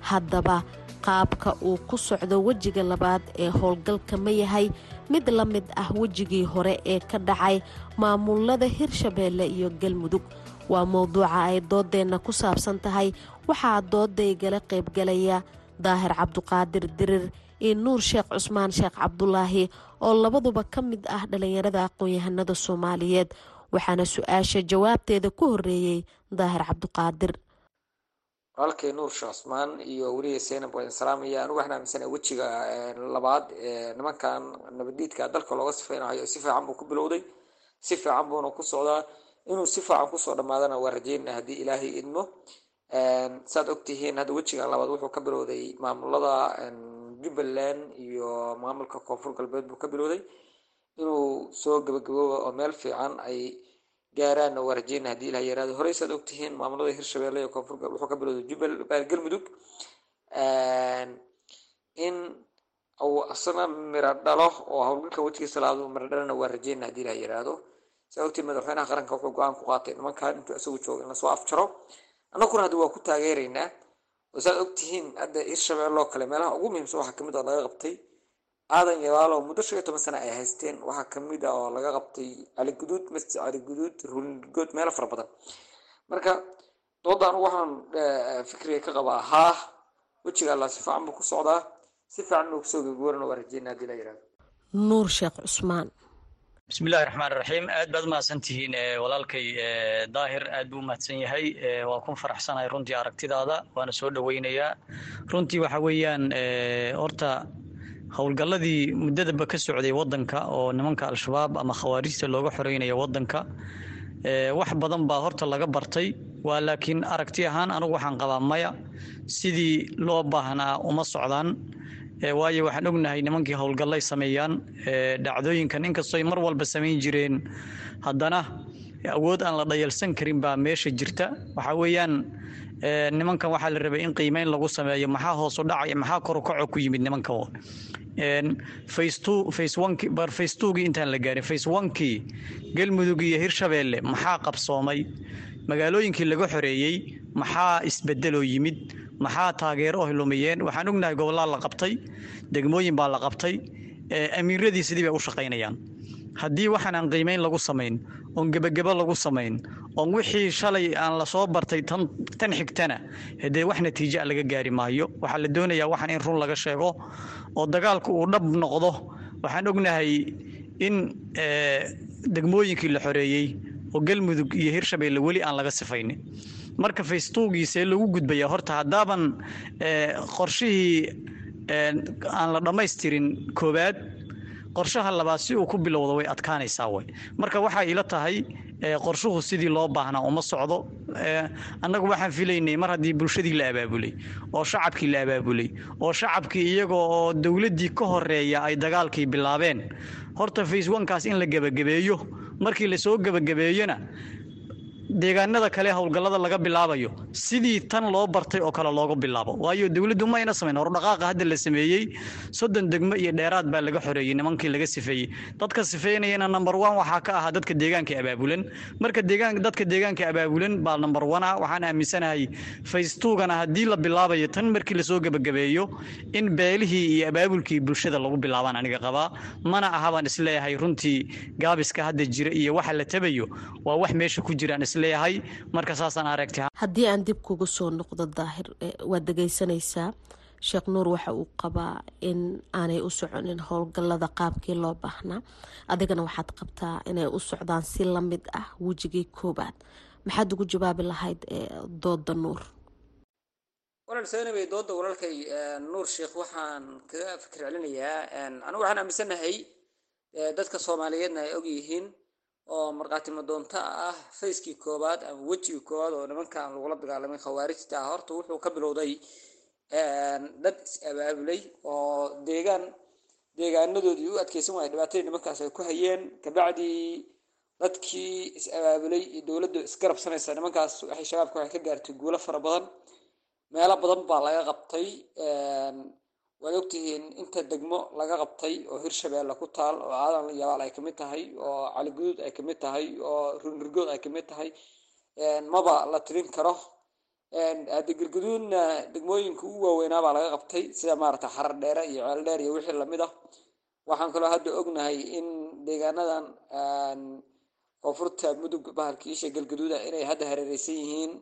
Haddaba qaabka uu ku socdo wejiga labaad ee howlgalka ma yahay mid la mid ah wejigii hore ee ka dhacay maamulada hirshabeelle iyo galmudug. Waa mowduuca ay doodeenna ku saabsan tahay waxaa doodaygala qaybgalaya daahir cabduqaadir dirir iyo nuur sheekh cusmaan sheekh cabdulaahi oo labaduba ka mid ah dhallinyarada aqoon-yahanada soomaaliyeed waxaana su'aasha jawaabteeda ku horeeyey daahir cabduqaadir walaalkay nuur sheekh cusmaan iyo weliya seynab waa salaamaya anigu waxaan aaminsana wejiga labaad ee nimankan nabaddiidka dalka looga sifeynayo si fiican buu ku bilowday si fiican buuna ku socdaa. Inuu si fiican ku soo dhammaadana waa rajeynaa haddii ilaahay idmo. Saad ogtihiin hadda wejigan labaad wuxuu ka bilowday maamulada jubbaland iyo maamulka koonfur galbeed buu ka bilowday. Inuu soo gabagabooba oo meel fiican ay gaaraanna waa rajeyna haddii ilaha yaraado. Horey saad ogtihiin maamulada hirshabeelle iyo koonfur wuxuu ka bilowday galmudug in uu asana miro dhalo oo howlgalka wejigiisa labaad miro dhalana waa rajeyna haddii ilaha yaraado saa ogtiin madaxweynaha qaranka wuxuu go'aan ku qaatay nimankan intuu isagu joogo in la soo afjaro. Annaguna hadda waa ku taageeraynaa oo saad ogtihiin hadda hirshabeelle oo kale meelaha ugu muhiimsan waxaa ka mid oo laga qabtay aadan yabaalo muddo shan iyo toban sana ay haysteen. Waxaa ka mid a oo laga qabtay caliguduud masjid caliguduud ruulgood meelo fara badan. Marka dooda anugu waxaan fikriga ka qabaa haa wejiga allah si fiican buu ku socdaa si fiican inuu ku soo gagooran waa rajeynaa haddii la yiraahdo nuur sheekh cusmaan bismillahi raxmaan raxiim aad baad umahadsan tihiin walaalkay daahir aad buu umahadsan yahay waa ku faraxsanahay runtii aragtidaada waana soo dhoweynayaa runtii waxa weeyaan horta howlgalladii muddadaba ka socday waddanka oo nimanka al-shabaab ama khawaarijta looga xoreynayo waddanka wax badan baa horta laga bartay. Waa laakiin aragti ahaan anigu waxaan qabaa maya sidii loo baahnaa uma socdaan waayo waxaan ognahay nimankii howlgallay sameeyaan dhacdooyinkan inkastoo ay mar walba samayn jireen. Haddana awood aan la dhayalsan karin baa meesha jirta. Waxaa weeyaan nimankan waxaa la rabay in qiimeyn lagu sameeyo. Maxaa hoosu dhacay maxaa korukaco ku yimid nimankan? Face togii intaan la gaarin. Face onkii galmudug iyo hirshabeelle maxaa qabsoomay? Magaalooyinkii laga xoreeyey maxaa isbedeloo yimid maxaa taageero oh lumiyeen. Waxaan ognahay gobollaa la qabtay degmooyin baa la qabtay amiiradii sidii bay u shaqaynayaan. Haddii waxaan aan qiimeyn lagu samayn oon gebagebo lagu samayn oon wixii shalay aan la soo bartay tan xigtana hadee wax natiija laga gaari maayo waxaa la doonayaa waxaan in run laga sheego oo dagaalku uu dhab noqdo. Waxaan ognahay in degmooyinkii la xoreeyey oo galmudug iyo hirshabeelle weli aan laga sifaynin marka facebookiisee lagu gudbaya horta haddaaban qorshihii aan la dhammaystirin koowaad qorshaha labaad si uu ku bilowdo way adkaanaysaa way. Marka waxaa ila tahay qorshuhu sidii loo baahnaa uma socdo. Annagu waxaan filaynay mar haddii bulshadii la abaabulay oo shacabkii la abaabulay oo shacabkii iyaga oo dowladdii ka horreeya ay dagaalkii bilaabeen. Horta face onekaas in la gebagabeeyo markii la soo gebagabeeyona deegaanada kale howlgallada laga bilaabayo. Sidii tan loo bartay oo kale looga bilaabo. Waayo dowladdu ma ayna samayn hordhaqaaqa hadda la sameeyey soddon degmo iyo dheeraad baa laga xoreeyey nimankii laga sifeeyey. Dadka sifeynayana number one waxaa ka ahaa dadka deegaanka abaabulan. Marka dadka deegaanka abaabulan baa number one ah waxaan aaminsanahay face two-gana haddii la bilaabayo tan markii la soo gebagabeeyo in beelihii iyo abaabulkii bulshada lagu bilaabaan aniga qabaa. Mana aha baan is leeyahay runtii gaabiska hadda jira iyo waxa la tabayo. Waa wax meesha ku jiraan is leeyahay marka saasaan aragti haddii aan dib kugu soo noqdo daahir waad dhegaysanaysaa sheekh nuur waxa uu qabaa in aanay u soconin howlgallada qaabkii loo baahnaa. Adigana waxaad qabtaa inay u socdaan si la mid ah wejigii koobaad maxaad ugu jawaabi lahayd dooda nuur? Walaal seenabay dooda walaalkay nuur sheekh waxaan kaga fikir celinayaa anigu waxaan aaminsanahay dadka soomaaliyeedna ay ogyihiin oo markhaati madoonto ah fayskii koowaad ama wejigii koowaad oo nimankan lagula dagaalamay khawaarijta ah horta wuxuu ka bilowday dad is-abaabulay oo deegaan deegaanadoodii u adkeysan waaya dhibaatadii nimankaas ay ku hayeen kabacdii dadkii is-abaabulay iyo dowladdu isgarabsanaysa nimankaas waxay shabaabka waxay ka gaartay guulo fara badan meelo badan baa laga qabtay waad ogtihiin inta degmo laga qabtay oo hirshabeelle ku taal oo aadan yabaal ay ka mid tahay oo caliguduud ay ka mid tahay oo rurnirgood ay ka mid tahay maba la tirin karo. Hadde galguduudna degmooyinka ugu waaweynaa baa laga qabtay sida maarata xarar dheere iyo ceel dheer iyo wixii la mid ah. Waxaan kaloo hadda ognahay in deegaanadan koonfurta mudug bahalkiisha galguduuda inay hadda hareereysan yihiin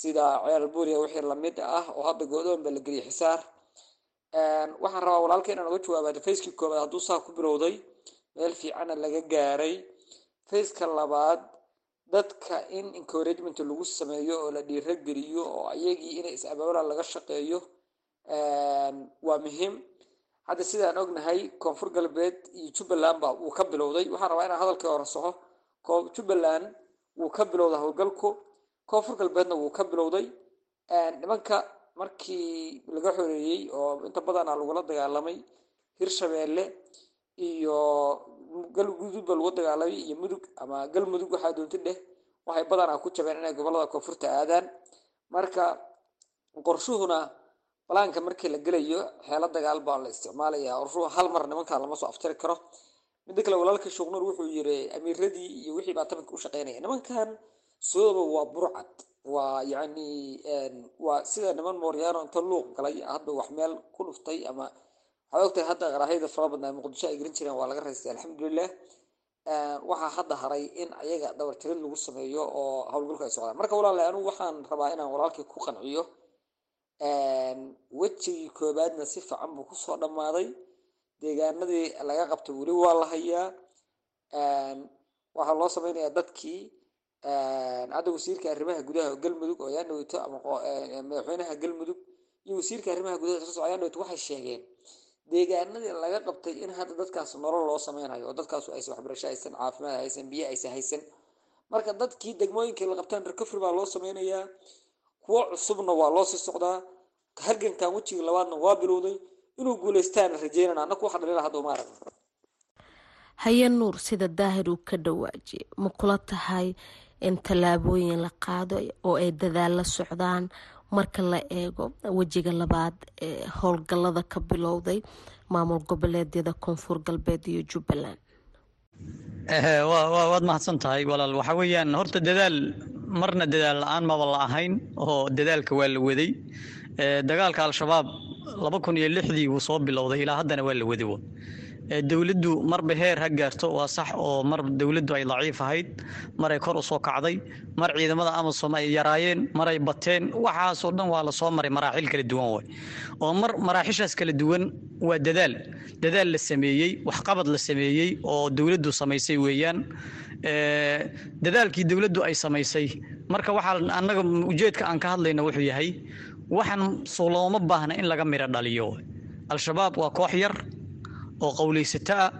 sida ceel buuriya wixii la mid ah oo hadda go-doon ba la geliyay xisaar waxaan rabaa walaalka inaan uga jawaaba facekii koobaad hadduu saa ku bilowday meel fiicana laga gaaray. Faceka labaad dadka in encouragement lagu sameeyo oo la dhiirageliyo oo ayagii inay is-abaabulaan laga shaqeeyo waa muhiim. Hadda sidaan ognahay koonfur galbeed iyo jubbaland ba wuu ka bilowday. Waxaan rabaa inaan hadalkii hore jubbaland wuu ka bilowday howlgalku koonfur galbeedna wuu ka bilowday. Nimanka markii laga xoreeyey oo inta badana lagula dagaalamay hirshabeelle iyo galgudud ba lagu dagaalamay iyo mudug ama galmudug waxaa doonti dheh waxay badanaa ku jabeen inay gobollada koonfurta aadaan. Marka qorshuhuna balaanka markii la gelayo xeelo dagaal baa la isticmaalaya qorshuhu hal mar nimankaa lama soo aftiri karo. Midda kale walaalka sheekh-nuur wuxuu yiri amiiradii iyo wixii baa tabanka u shaqeynaya. Nimankan sidooba waa burcad waa yacni waa sida niman mooryaano inta luuq galay hadba wax meel ku dhuftay ama waxaad ogtahay hadda qaraahayda fara badnaa muqdisho ay garan jireen waa laga raystay alxamdulilah waxaa hadda haray in ayaga dabartirid lagu sameeyo oo howlgalku ay socdaan. Marka walaale anigu waxaan rabaa inaan walaalkii ku qanciyo. Wejigii koobaadna si fiican buu ku soo dhammaaday. Deegaanadii laga qabtay weli waa la hayaa. Waxaa loo sameynayaa dadkii hadda wasiirka arrimaha gudaha galmudug oo ayaan dhaweyto madaxweynaha galmudug iyo wasiirka arrimaha gudaha soo ayaan dhaweyto waxay sheegeen deegaanadii laga qabtay in hadda dadkaas nolol loo sameynayo oo dadkaasu aysan waxbarasho haysan caafimaad haysan biyo aysan haysan. Marka dadkii degmooyinkii la qabtaan recovery baa loo sameynayaa kuwo cusubna waa loo sii socdaa. Halgankan wejiga labaadna waa bilowday inuu guuleystaan rajeynana annaku waxa dhalila hadda uma aragno. Haye nuur sida daahir uu ka dhawaajiyay ma kula tahay in tallaabooyin la qaado oo ay dadaalla socdaan. Marka la eego wejiga labaad ee howlgallada ka bilowday maamul goboleedyada koonfur galbeed iyo jubbaland. Waad mahadsan tahay walaal. Waxa weeyaan horta dadaal marna dadaal la'aan maba la ahayn oo dadaalka waa la waday. Dagaalka al-shabaab laba kun iyo lixdii wuu soo bilowday ilaa haddana waa la waday dowladdu marba heer ha gaarto waa sax oo mar dowladdu ay daciif ahayd maray kor u soo kacday mar ciidamada amasom ay yaraayeen maray bateen waxaasoo dhan waa la soo maray maraaxil kala duwan way oo mar maraaxishaas kala duwan waa dadaal dadaal la sameeyey waxqabad la sameeyey oo dowladdu samaysay weeyaan. Dadaalkii dowladdu ay samaysay marka waxaa annaga ujeedka aan ka hadlayna wuxuu yahay waxaan soo baahna in laga miro dhaliyo. Al-shabaab waa koox yar oo qowlaysato ah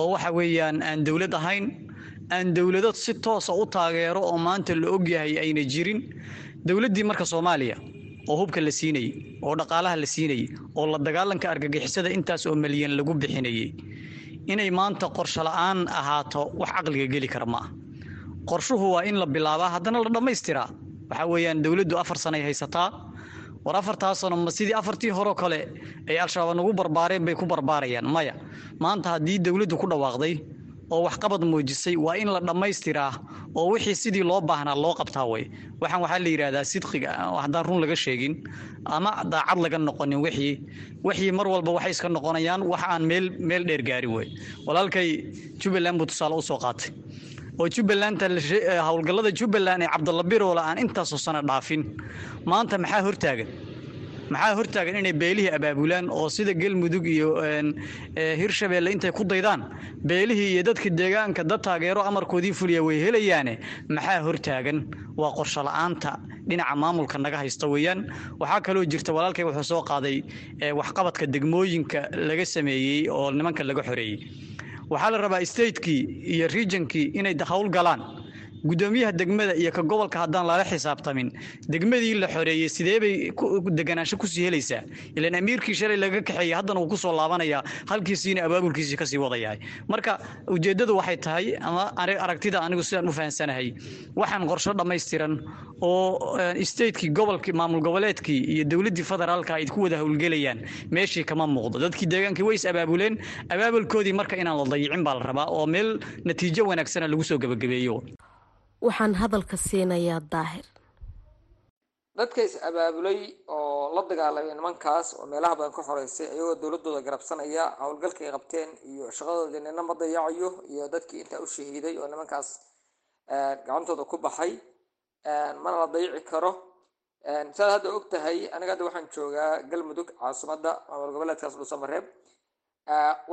oo waxa weeyaan aan dowlad ahayn aan dowlado si toosa u taageero oo maanta la ogyahay ayna jirin dowladdii marka soomaaliya oo hubka la siinayey oo dhaqaalaha la siinayey oo la dagaalanka argagixisada intaas oo malyan lagu bixinayey inay maanta qorsho la'aan ahaato wax caqliga geli kara ma ah qorshuhu waa in la bilaabaa haddana la dhammaystiraa waxaa weeyaan dowladdu afar sanay haysataa war afartaa sano ma sidii afartii horeo kale ay al-shabaab nagu barbaareen bay ku barbaarayaan maya. Maanta haddii dowladdu ku dhawaaqday oo waxqabad muujisay waa in la dhammaystiraa oo wixii sidii loo baahnaa loo qabtaa way. Waxaan waxaa la yidhaahdaa sidqiga haddaan run laga sheegin ama daacad laga noqonin wixii wixii mar walba waxay iska noqonayaan wax aan meel meel dheer gaarin wey walaalkay jubbaland buu tusaale u soo qaatay oo jubbalanta howlgallada jubbaland ee cabdalla biroola aan intaasoo sano dhaafin. Maanta maxaa hortaagan? Maxaa hortaagan inay beelihii abaabulaan oo sida galmudug iyo hirshabeelle intay ku daydaan? Beelihii iyo dadka deegaanka dad taageero amarkoodii fuliya way helayaane. Maxaa hortaagan? Waa qorsho la'aanta. Dhinaca maamulka naga haysta weeyaan. Waxaa kaloo jirta walaalkay wuxuu soo qaaday waxqabadka degmooyinka laga sameeyey oo nimanka laga xoreeyey waxaa la rabaa statekii iyo regionkii inay hawl galaan gudoomiyaha degmada iyo ka gobolka haddaan lala xisaabtamin degmadii la xoreeyey sidee deganaansho ku sii helaysaa? Ilaan amiirkii shalay laga kaxeeyey haddana uu ku soo laabanayaa halkiisiina abaabulkiisii ka sii wadayahay marka ujeeddadu waxay tahay ama aragtida anigu sidaan u fahansanahay waxaan qorsho dhammaystiran oo statekii gobolkii maamul goboleedkii iyo dowladdii federaalka ay ku wada howlgelayaan meeshii kama muuqdo. Dadkii deegaankii way is abaabuleen abaabulkoodii marka inaan la dayicin baa la rabaa oo meel natiijo wanaagsana lagu soo gebagabeeyo waxaan hadalka siinayaa daahir. Dadka is abaabulay oo la dagaalamay nimankaas oo meelaha badan ka xoreysay ayagoo dowladooda garabsanaya howlgalkay qabteen iyo shaqadoodii nina ma dayacayo iyo dadkii intaa u shahiiday oo nimankaas gacantooda ku baxay mana la dayici karo. Saad hadda og tahay aniga hadda waxaan joogaa galmudug caasimadda maamul goboleedkaas dhuusamareeb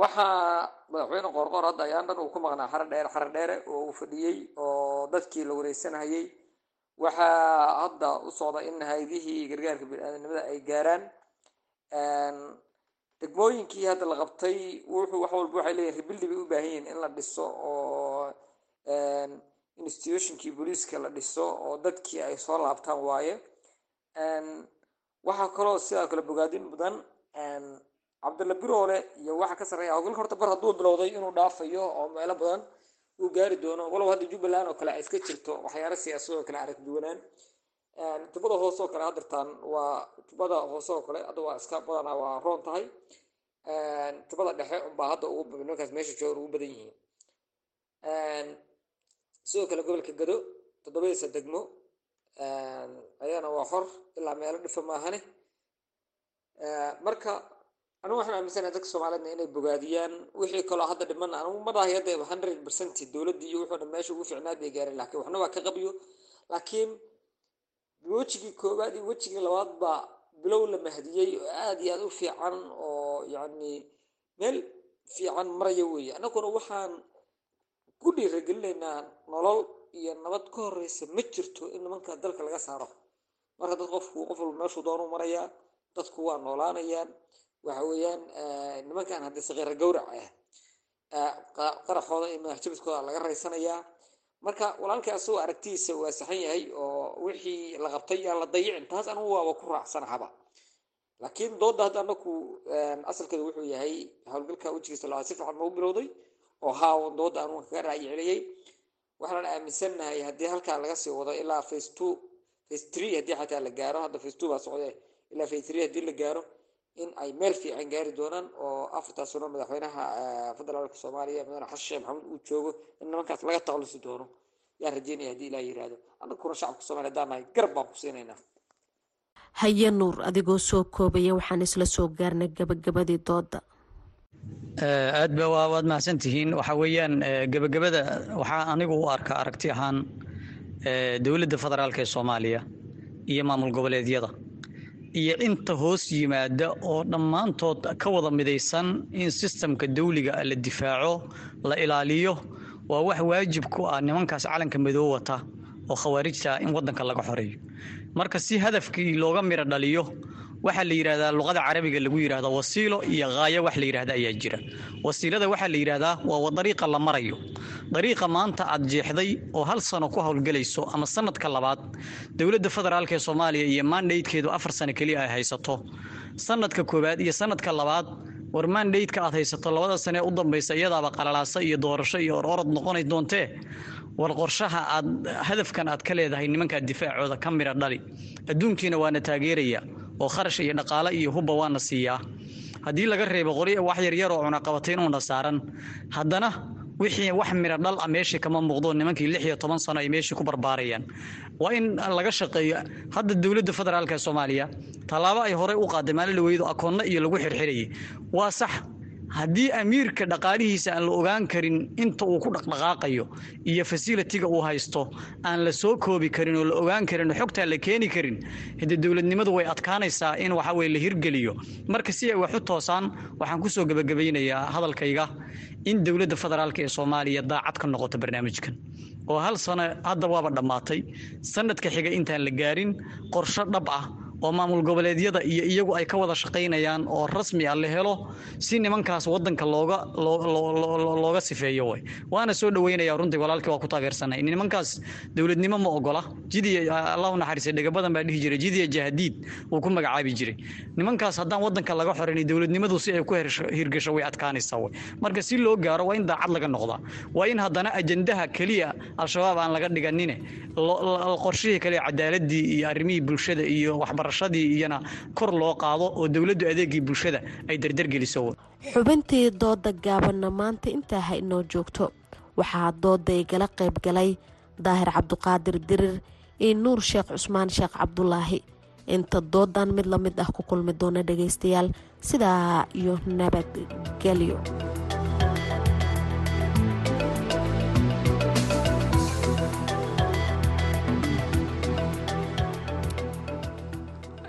waxaa madaxweyne qoorqoor hadda ayaan dhan uu ku maqnaa xare dheere xare dheere oo uu fadhiyey oo dadkii la wareysanayay waxaa hadda u socda in hay'adihii gargaarka bini-aadanimada ay gaaraan. Degmooyinkii hadda la qabtay wuxuu wax walba waxay leeyihiin rebildi bay u baahan yihiin in la dhiso oo institutionkii booliiska la dhiso oo dadkii ay soo laabtaan waaye. Waxaa kaloo sidaa kale bogaadin mudan cabdalla biroole iyo waxa ka sarreeya howlgalka horta bar hadduu bilowday inuu dhaafayo oo meelo badan uu gaari doono. Walow hadda jubbaland oo kale ay iska jirto waxyaalo siyaasadoo kale arag duwanaan. Tubada hoose oo kale haddirtaan waa tubada hoose oo kale hadda waa iska badanaa waa roon tahay. Tubada dhexe unbaa hadda ugu nimankaas meesha joogan ugu badan yihiin. Sidoo kale gobolka gado toddobadiisa degmo. Ayana waa xor ilaa meelo dhifa maahane marka anigu waxaan aaminsanahay dadka soomaaliyedna inay bogaadiyaan. Wixii kaloo hadda dhiman anigu ma dhahay hadda hundred percent dowladdii iyo wuxuu dhan meesha ugu fiicnaad bay gaareen laakiin waxna waa ka qabiyo laakiin wejigii koowaad iyo wejigii labaad baa bilow la mahdiyey oo aad iyo aad u fiican oo yacni meel fiican maraya weeye. Annaguna waxaan ku dhiiragelinaynaa nolol iyo nabad ka horeysa ma jirto in nimanka dalka laga saaro. Marka dad qofku qof walba meeshuu doonu marayaa dadku waa noolaanayaan waxa weeyaan nimankan haddii sakiira gawrac ah qaraxooda iyo madaxjabiskooda laga raysanayaa. Marka walaalkay asagoo aragtidiisa waa saxan yahay oo wixii la qabtay yaan la dayicin taas anigu waaba ku raacsanaxaba laakiin doodda hadda anaku asalkeedu wuxuu yahay howlgalka wejigiisa labaad si fiican ma u bilowday oo haa doodda anugu kaga raayi celiyey waxaan aaminsannahay haddii halkaa laga sii wado ilaa face two face three haddii xataa la gaaro hadda face two baa socde ilaa face three haddii la gaaro in ay meel fiican gaari doonaan oo afartaas sano madaxweynaha federaalka soomaaliya mudane xasan sheekh maxamuud uu joogo in nimankaas laga takhalusi doono. Yaan rajeynaya haddii ilaah yiraahdo. Annaguna shacabka soomaaliya haddaan nahay garab baan ku siinaynaa. Haye nuur adigoo soo koobaya waxaan isla soo gaarnay gabagabadii dooda. Aad ba waa waad mahadsan tihiin waxa weeyaan gebagabada waxaa anigu u arka aragti ahaan dowladda federaalka ee soomaaliya iyo maamul goboleedyada iyo inta hoos yimaada oo dhammaantood ka wada midaysan in sistamka dawliga la difaaco la ilaaliyo waa wax waajib ku ah nimankaas calanka madow wata oo khawaarijta in waddanka laga xoreeyo. Marka si hadafkii looga miro dhaliyo waxaa la yidhahdaa luqada carabiga lagu yidhahda wasiilo iyo haayo wax la yidhahda ayaa jira. Wasiilada waxaa la yidhahdaa waa dariiqa la marayo. Dariiqa maanta aad jeexday oo hal sano ku howlgelayso ama sanadka labaad dowladda federaalka ee soomaaliya iyo mandatekeedu afar sano keliya ay haysato. Sanadka koowaad iyo sanadka labaad war mandateka aad haysato labada sane ee u dambaysa iyadaaba qalalaasa iyo doorasho iyo ororod noqonay doontee war qorshaha aad hadafkan aad ka leedahay nimankaa difaacooda ka mira dhali. Adduunkiina waana taageeraya oo kharash iyo dhaqaale iyo hubba waana siiyaa. Haddii laga reebo qori wax yaryar oo cunaqabatay inuuna saaran haddana wixii wax miro dhal ah meeshii kama muuqdo nimankii lix iyo toban sano ay meeshii ku barbaarayaan. Waa in laga shaqeeyo hadda dowladda federaalka ee soomaaliya tallaabo ay horey u qaaday maalin dhaweydo akoonna iyo lagu xirxirayay waa sax haddii amiirka dhaqaalihiisa aan la ogaan karin inta uu ku dhaqdhaqaaqayo iyo fasilitiga uu haysto aan la soo koobi karin oo la ogaan karin oo xogtaan la keeni karin hade dowladnimadu way adkaanaysaa in waxa weye la hirgeliyo. Marka si ay wax u toosaan waxaan ku soo gebagabaynayaa hadalkayga in dowladda federaalka ee soomaaliya daacad ka noqoto barnaamijkan oo hal sano hadda waaba dhammaatay. Sanadka xiga intaan la gaarin qorsho dhab ah oo maamul goboleedyada iyo iyagu ay ka wada shaqaynayaan oo rasmi ah la helo si nimankaas wadanka looga looga sifeeyo way. Waana soo dhaweynaya runtii walaalkii waa ku taageersanay. Nimankaas dowladnimo ma ogola. Jidiya allahu naxariisay dhegabadan baa dhihi jiray. Jidiya jahadiid uu ku magacaabi jiray. Nimankaas haddaan wadanka laga xorin dowladnimadu si ay ku hirgasho way adkaanaysaa way. Marka si loo gaaro waa in daacad laga noqdaa. Waa in haddana ajandaha keliya al-shabaab aan laga dhiganine qorshihii kale cadaaladii iyo arrimihii bulshada iyo waxbarashadii iyana kor loo qaado oo dowladdu adeegii bulshada ay dardargeliso xubintii dooda gaabanna maanta intaa ha inoo joogto. Waxaa dooda igala qayb galay daahir cabduqaadir dirir iyo nuur sheekh cusmaan sheekh cabdulaahi inta doodan mid la mid ah ku kulmi doona dhagaystayaal sidaa iyo nabadgelyo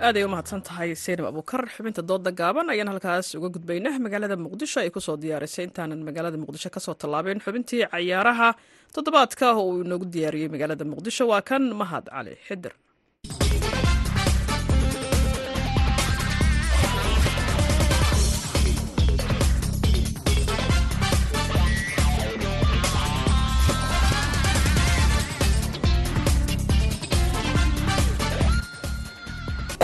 aaday u mahadsan tahay seynab abuukar xubinta dooda gaaban ayaan halkaas uga gudbaynaa. Magaalada muqdisho ay ku soo diyaarisay intaanan magaalada muqdisho ka soo tallaabeen xubintii cayaaraha toddobaadka uu inoogu diyaariyey magaalada muqdisho. Waa kan mahad cali xidir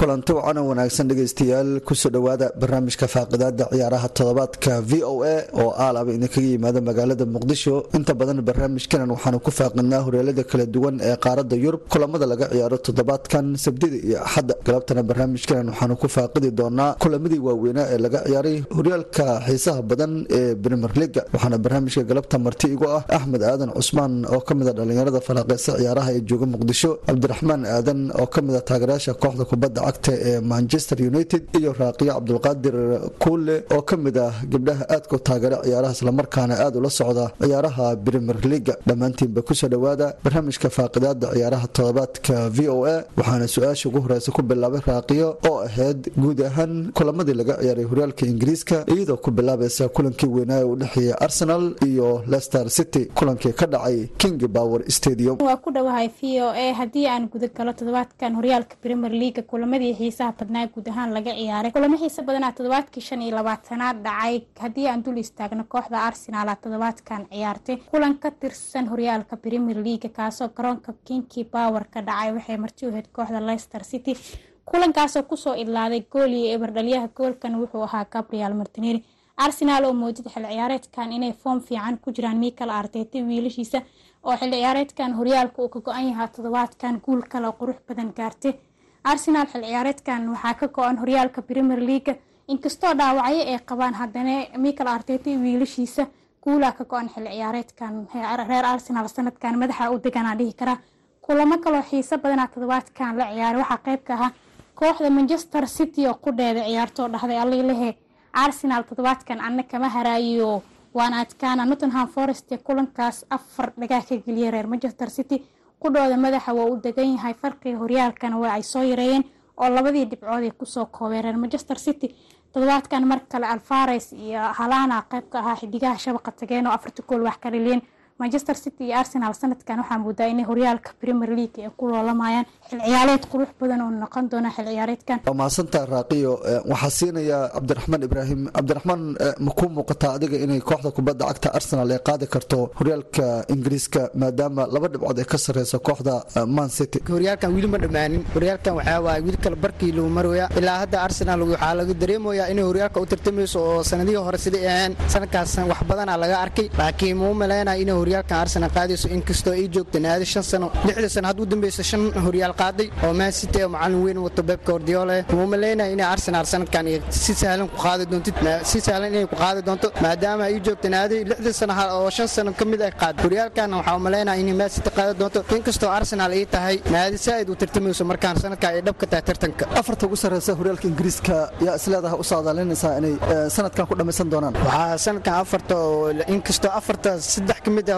kulanti wacan oo wanaagsan dhegaystayaal ku soo dhowaada barnaamijka faaqidaada ciyaaraha toddobaadka v o a oo aalaba idinkaga yimaada magaalada muqdisho. Inta badan barnaamijkanan waxaanu ku faaqidnaa horyaalada kala duwan ee qaarada yurub kulamada laga ciyaaro toddobaadkan sabdida iyo axadda galabtana barnaamijkanan waxaanu ku faaqidi doonaa kulamadii waaweynaa ee laga ciyaaray horyaalka xiisaha badan ee brimer liga waxaana barnaamijka galabta marti igu ah axmed aadan cusmaan oo ka mid a dhalinyarada falaaqeysa ciyaaraha ee jooga muqdisho cabdiraxmaan aadan oo ka mid a taageerayaasha kooxda kubadda cagta ee manchester united iyo raaqiyo cabdulqaadir kuule oo ka mid ah gabdhaha aadka u taageera ciyaaraha islamarkaana aada ula socda ciyaaraha brimer liga dhammaantiinba ku soo dhowaada barnaamijka faaqidaada ciyaaraha toddobaadka v o a waxaana su'aasha ugu horeysa ku bilaabay raaqiyo oo ahayd guud ahaan kulamadii laga ciyaaray horyaalka ingiriiska iyadoo ku bilaabaysa kulankii weynaa u dhexeeya arsenal iyo leicester city kulankii ka dhacay king power stadium. Waa ku dhowahay v o a haddii aan guda toddobaadkan horyaalka brimer leaga kulamada kulamadii xiisaha badnaa guud ahaan laga ciyaaray. Kulamo xiisa badanaa toddobaadkii shan iyo labaatanaad dhacay. Haddii aan dul istaagno kooxda arsenaal toddobaadkan ciyaartay. Kulan ka tirsan horyaalka premier leaga kaasoo garoonka kinki power ka dhacay waxay marti u ahayd kooxda leicester city. Kulankaasoo ku soo idlaaday gool iyo eberdhalyaha goolkan wuxuu ahaa gabriel martineri arsenaal oo moodid xil ciyaareedkan inay foom fiican ku jiraan michael arteta wiilashiisa oo xil ciyaareedkan horyaalka uu ka go-an yahaa toddobaadkan guul kale qurux badan gaartay arsenaal xil ciyaareedkan waxaa ka go-an horyaalka premier leaga inkastoo dhaawacyo ay qabaan haddana michael arteta wiilashiisa guulaa ka go-an xil ciyaareedkan reer arsenaal sanadkan madaxa u deganaa dhihi karaa. Kulamo kaloo xiiso badanaa toddobaadkan la ciyaaray waxaa qeyb ka ahaa kooxda manchester city oo qudheeda ciyaartoo dhahday aliilehe arsenaal toddobaadkan anna kama haraayo waana adkaana. Nottenham forest ee kulankaas afar dhagaa ka geliyay reer manchester city qudhooda madaxa waa u degan yahay farqiga horyaalkana waa ay soo yareeyeen oo labadii dhibcood ay ku soo koobeen. Reer manchester city toddobaadkan mar kale alfares iyo halana qeyb ka ahaa xidigaha shabaqa tageen oo afarta gool wax ka dhaliyeen manchester city iyo arsenal sanadkan waxaa moodaa inay horyaalka premier league ay ku loolamayaan xil ciyaareed qurux badan oo noqon doona xil ciyaareedkan. Waa mahadsantaa raaqiyo waxaa siinaya cabdiraxmaan ibraahim. Cabdiraxmaan ma kuu muuqataa adiga inay kooxda kubadda cagta arsenal ay qaadi karto horyaalka ingiriiska maadaama laba dhibcood ay ka sareyso kooxda man city? Horyaalkan weli ma dhammaanin horyaalkan waxaa waaye weli kale barkii lagu maraya ilaa hadda arsenal waxaa laga dareemayaa inay horyaalka u tartamayso oo sanadihii hore siday aheen. Sanadkaas wax badanaa laga arkay laakiin muu maleynaya inay horyaalkan arsenal qaadayso inkastoo ay joogta naadi shan sano lixda sano had u dambeysa shan horyaal qaaday oo man city oo macalin weyn wato beb guardiola muu maleynaya inay arsenal sanadkan si sahlan ku qaadi doontid si sahlan inay ku qaadi doonto maadaama ay joogta naadi lixda sano oo shan sano ka mid ay qaaday. Horyaalkan waxaa maleynaya inay man city qaadi doonto inkastoo arsenal ay tahay naadi saa'id u tartamayso markaan sanadkan ay dhab ka tahay tartanka. Afarta ugu sarreysa horyaalka ingiriiska yaa isleedaha u saadaalinaysaa inay sanadkan ku dhammaysan doonaan? Waxaa sanadkan afarta oo inkastoo afarta saddex ka mid ah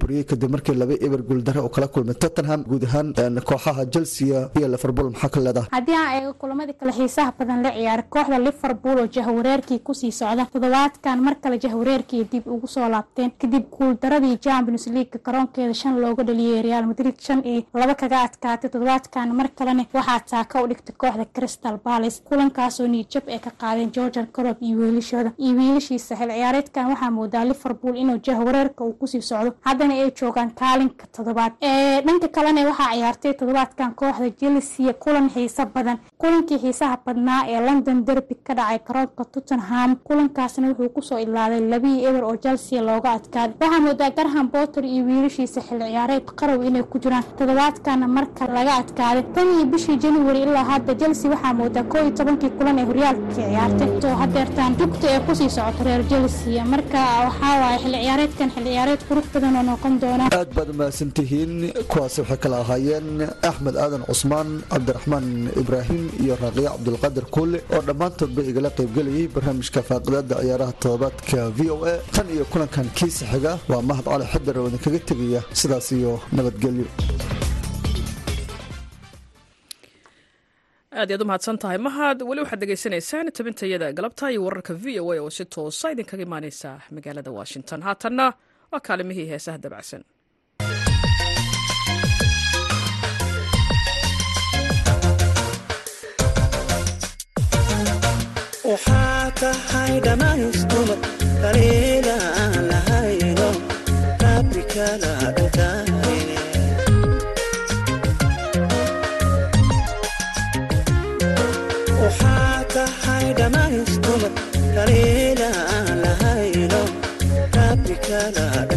buriyey kadib markii laba eber guuldare oo kala kulmay tottenham guud ahaan kooxaha chelsea iyo liverpool maxaa ka leedahay haddii aan eego kulamadii kale xiisaha badan la ciyaaray kooxda liverpool oo jahwareerkii ku sii socda toddobaadkan mar kale jahwareerkii dib ugu soo laabteen kadib guuldaradii champions league garoonkeeda shan looga dhaliyey real madrid shan iyo laba kaga adkaatay toddobaadkan mar kalena waxaa taaka u dhigtay kooxda crystal palace. Kulankaasoo niijab ay ka qaadeen georgian corob iyo wiilashooda iyo wiilashiisa xil ciyaareedkan waxaa moodaa liverpool inuu jahwareerka uu ku sii socdo haddana ay joogaan kaalinka toddobaad. Dhanka kalena waxaa ciyaartay toddobaadkan kooxda chelsea kulan xiiso badan. Kulankii xiisaha badnaa ee london derby ka dhacay garoonka tottenham kulankaasna wuxuu ku soo ilaaday labii eber oo chelsea looga adkaaday waxaa moodaa garham botter iyo wiilashiisa xil ciyaareed qarow inay ku jiraan. Toddobaadkana marka laga adkaaday tan iyo bishii january ilaa hadda chelsea waxaa moodaa koo iyo tobankii kulan ee horyaalkii ciyaartay. Oo hadeertaan dugta ee ku sii socoto reer chelsea marka waxaa waaye xil ciyaareedkan xil ciyaareed qurux badan oo aad baad umahadsantihiin kuwaasi waxay kala ahaayeen axmed aadan cusmaan cabdiraxmaan ibraahim iyo raaqiya cabdulqaadir kuule oo dhammaantoodba igala qaybgelayay barnaamijka faaqidaada ciyaaraha toddobaadka v o a. Tan iyo kulankan kiisa xiga waa mahad cali xidar oo idinkaga tegaya sidaas iyo nabadgelyo. Aad iyaad u mahadsan tahay mahad weli waxaad dhegaysanaysaan tabintayada galabta iyo wararka v o a oo si toosa idinkaga imaaneysa magaalada washington. Haatanna waa kaalimihii heesaha dabacsan Na na na.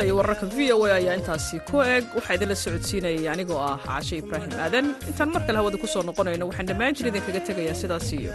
heesta iyo wararka v o a ayaa intaasi ku eg. Waxaa idinla socodsiinayay anigoo ah caashe ibraahim aadan. Intaan mar kale hawada ku soo noqonayno waxaan dhammaan jir idinkaga tegayaa sidaas iyo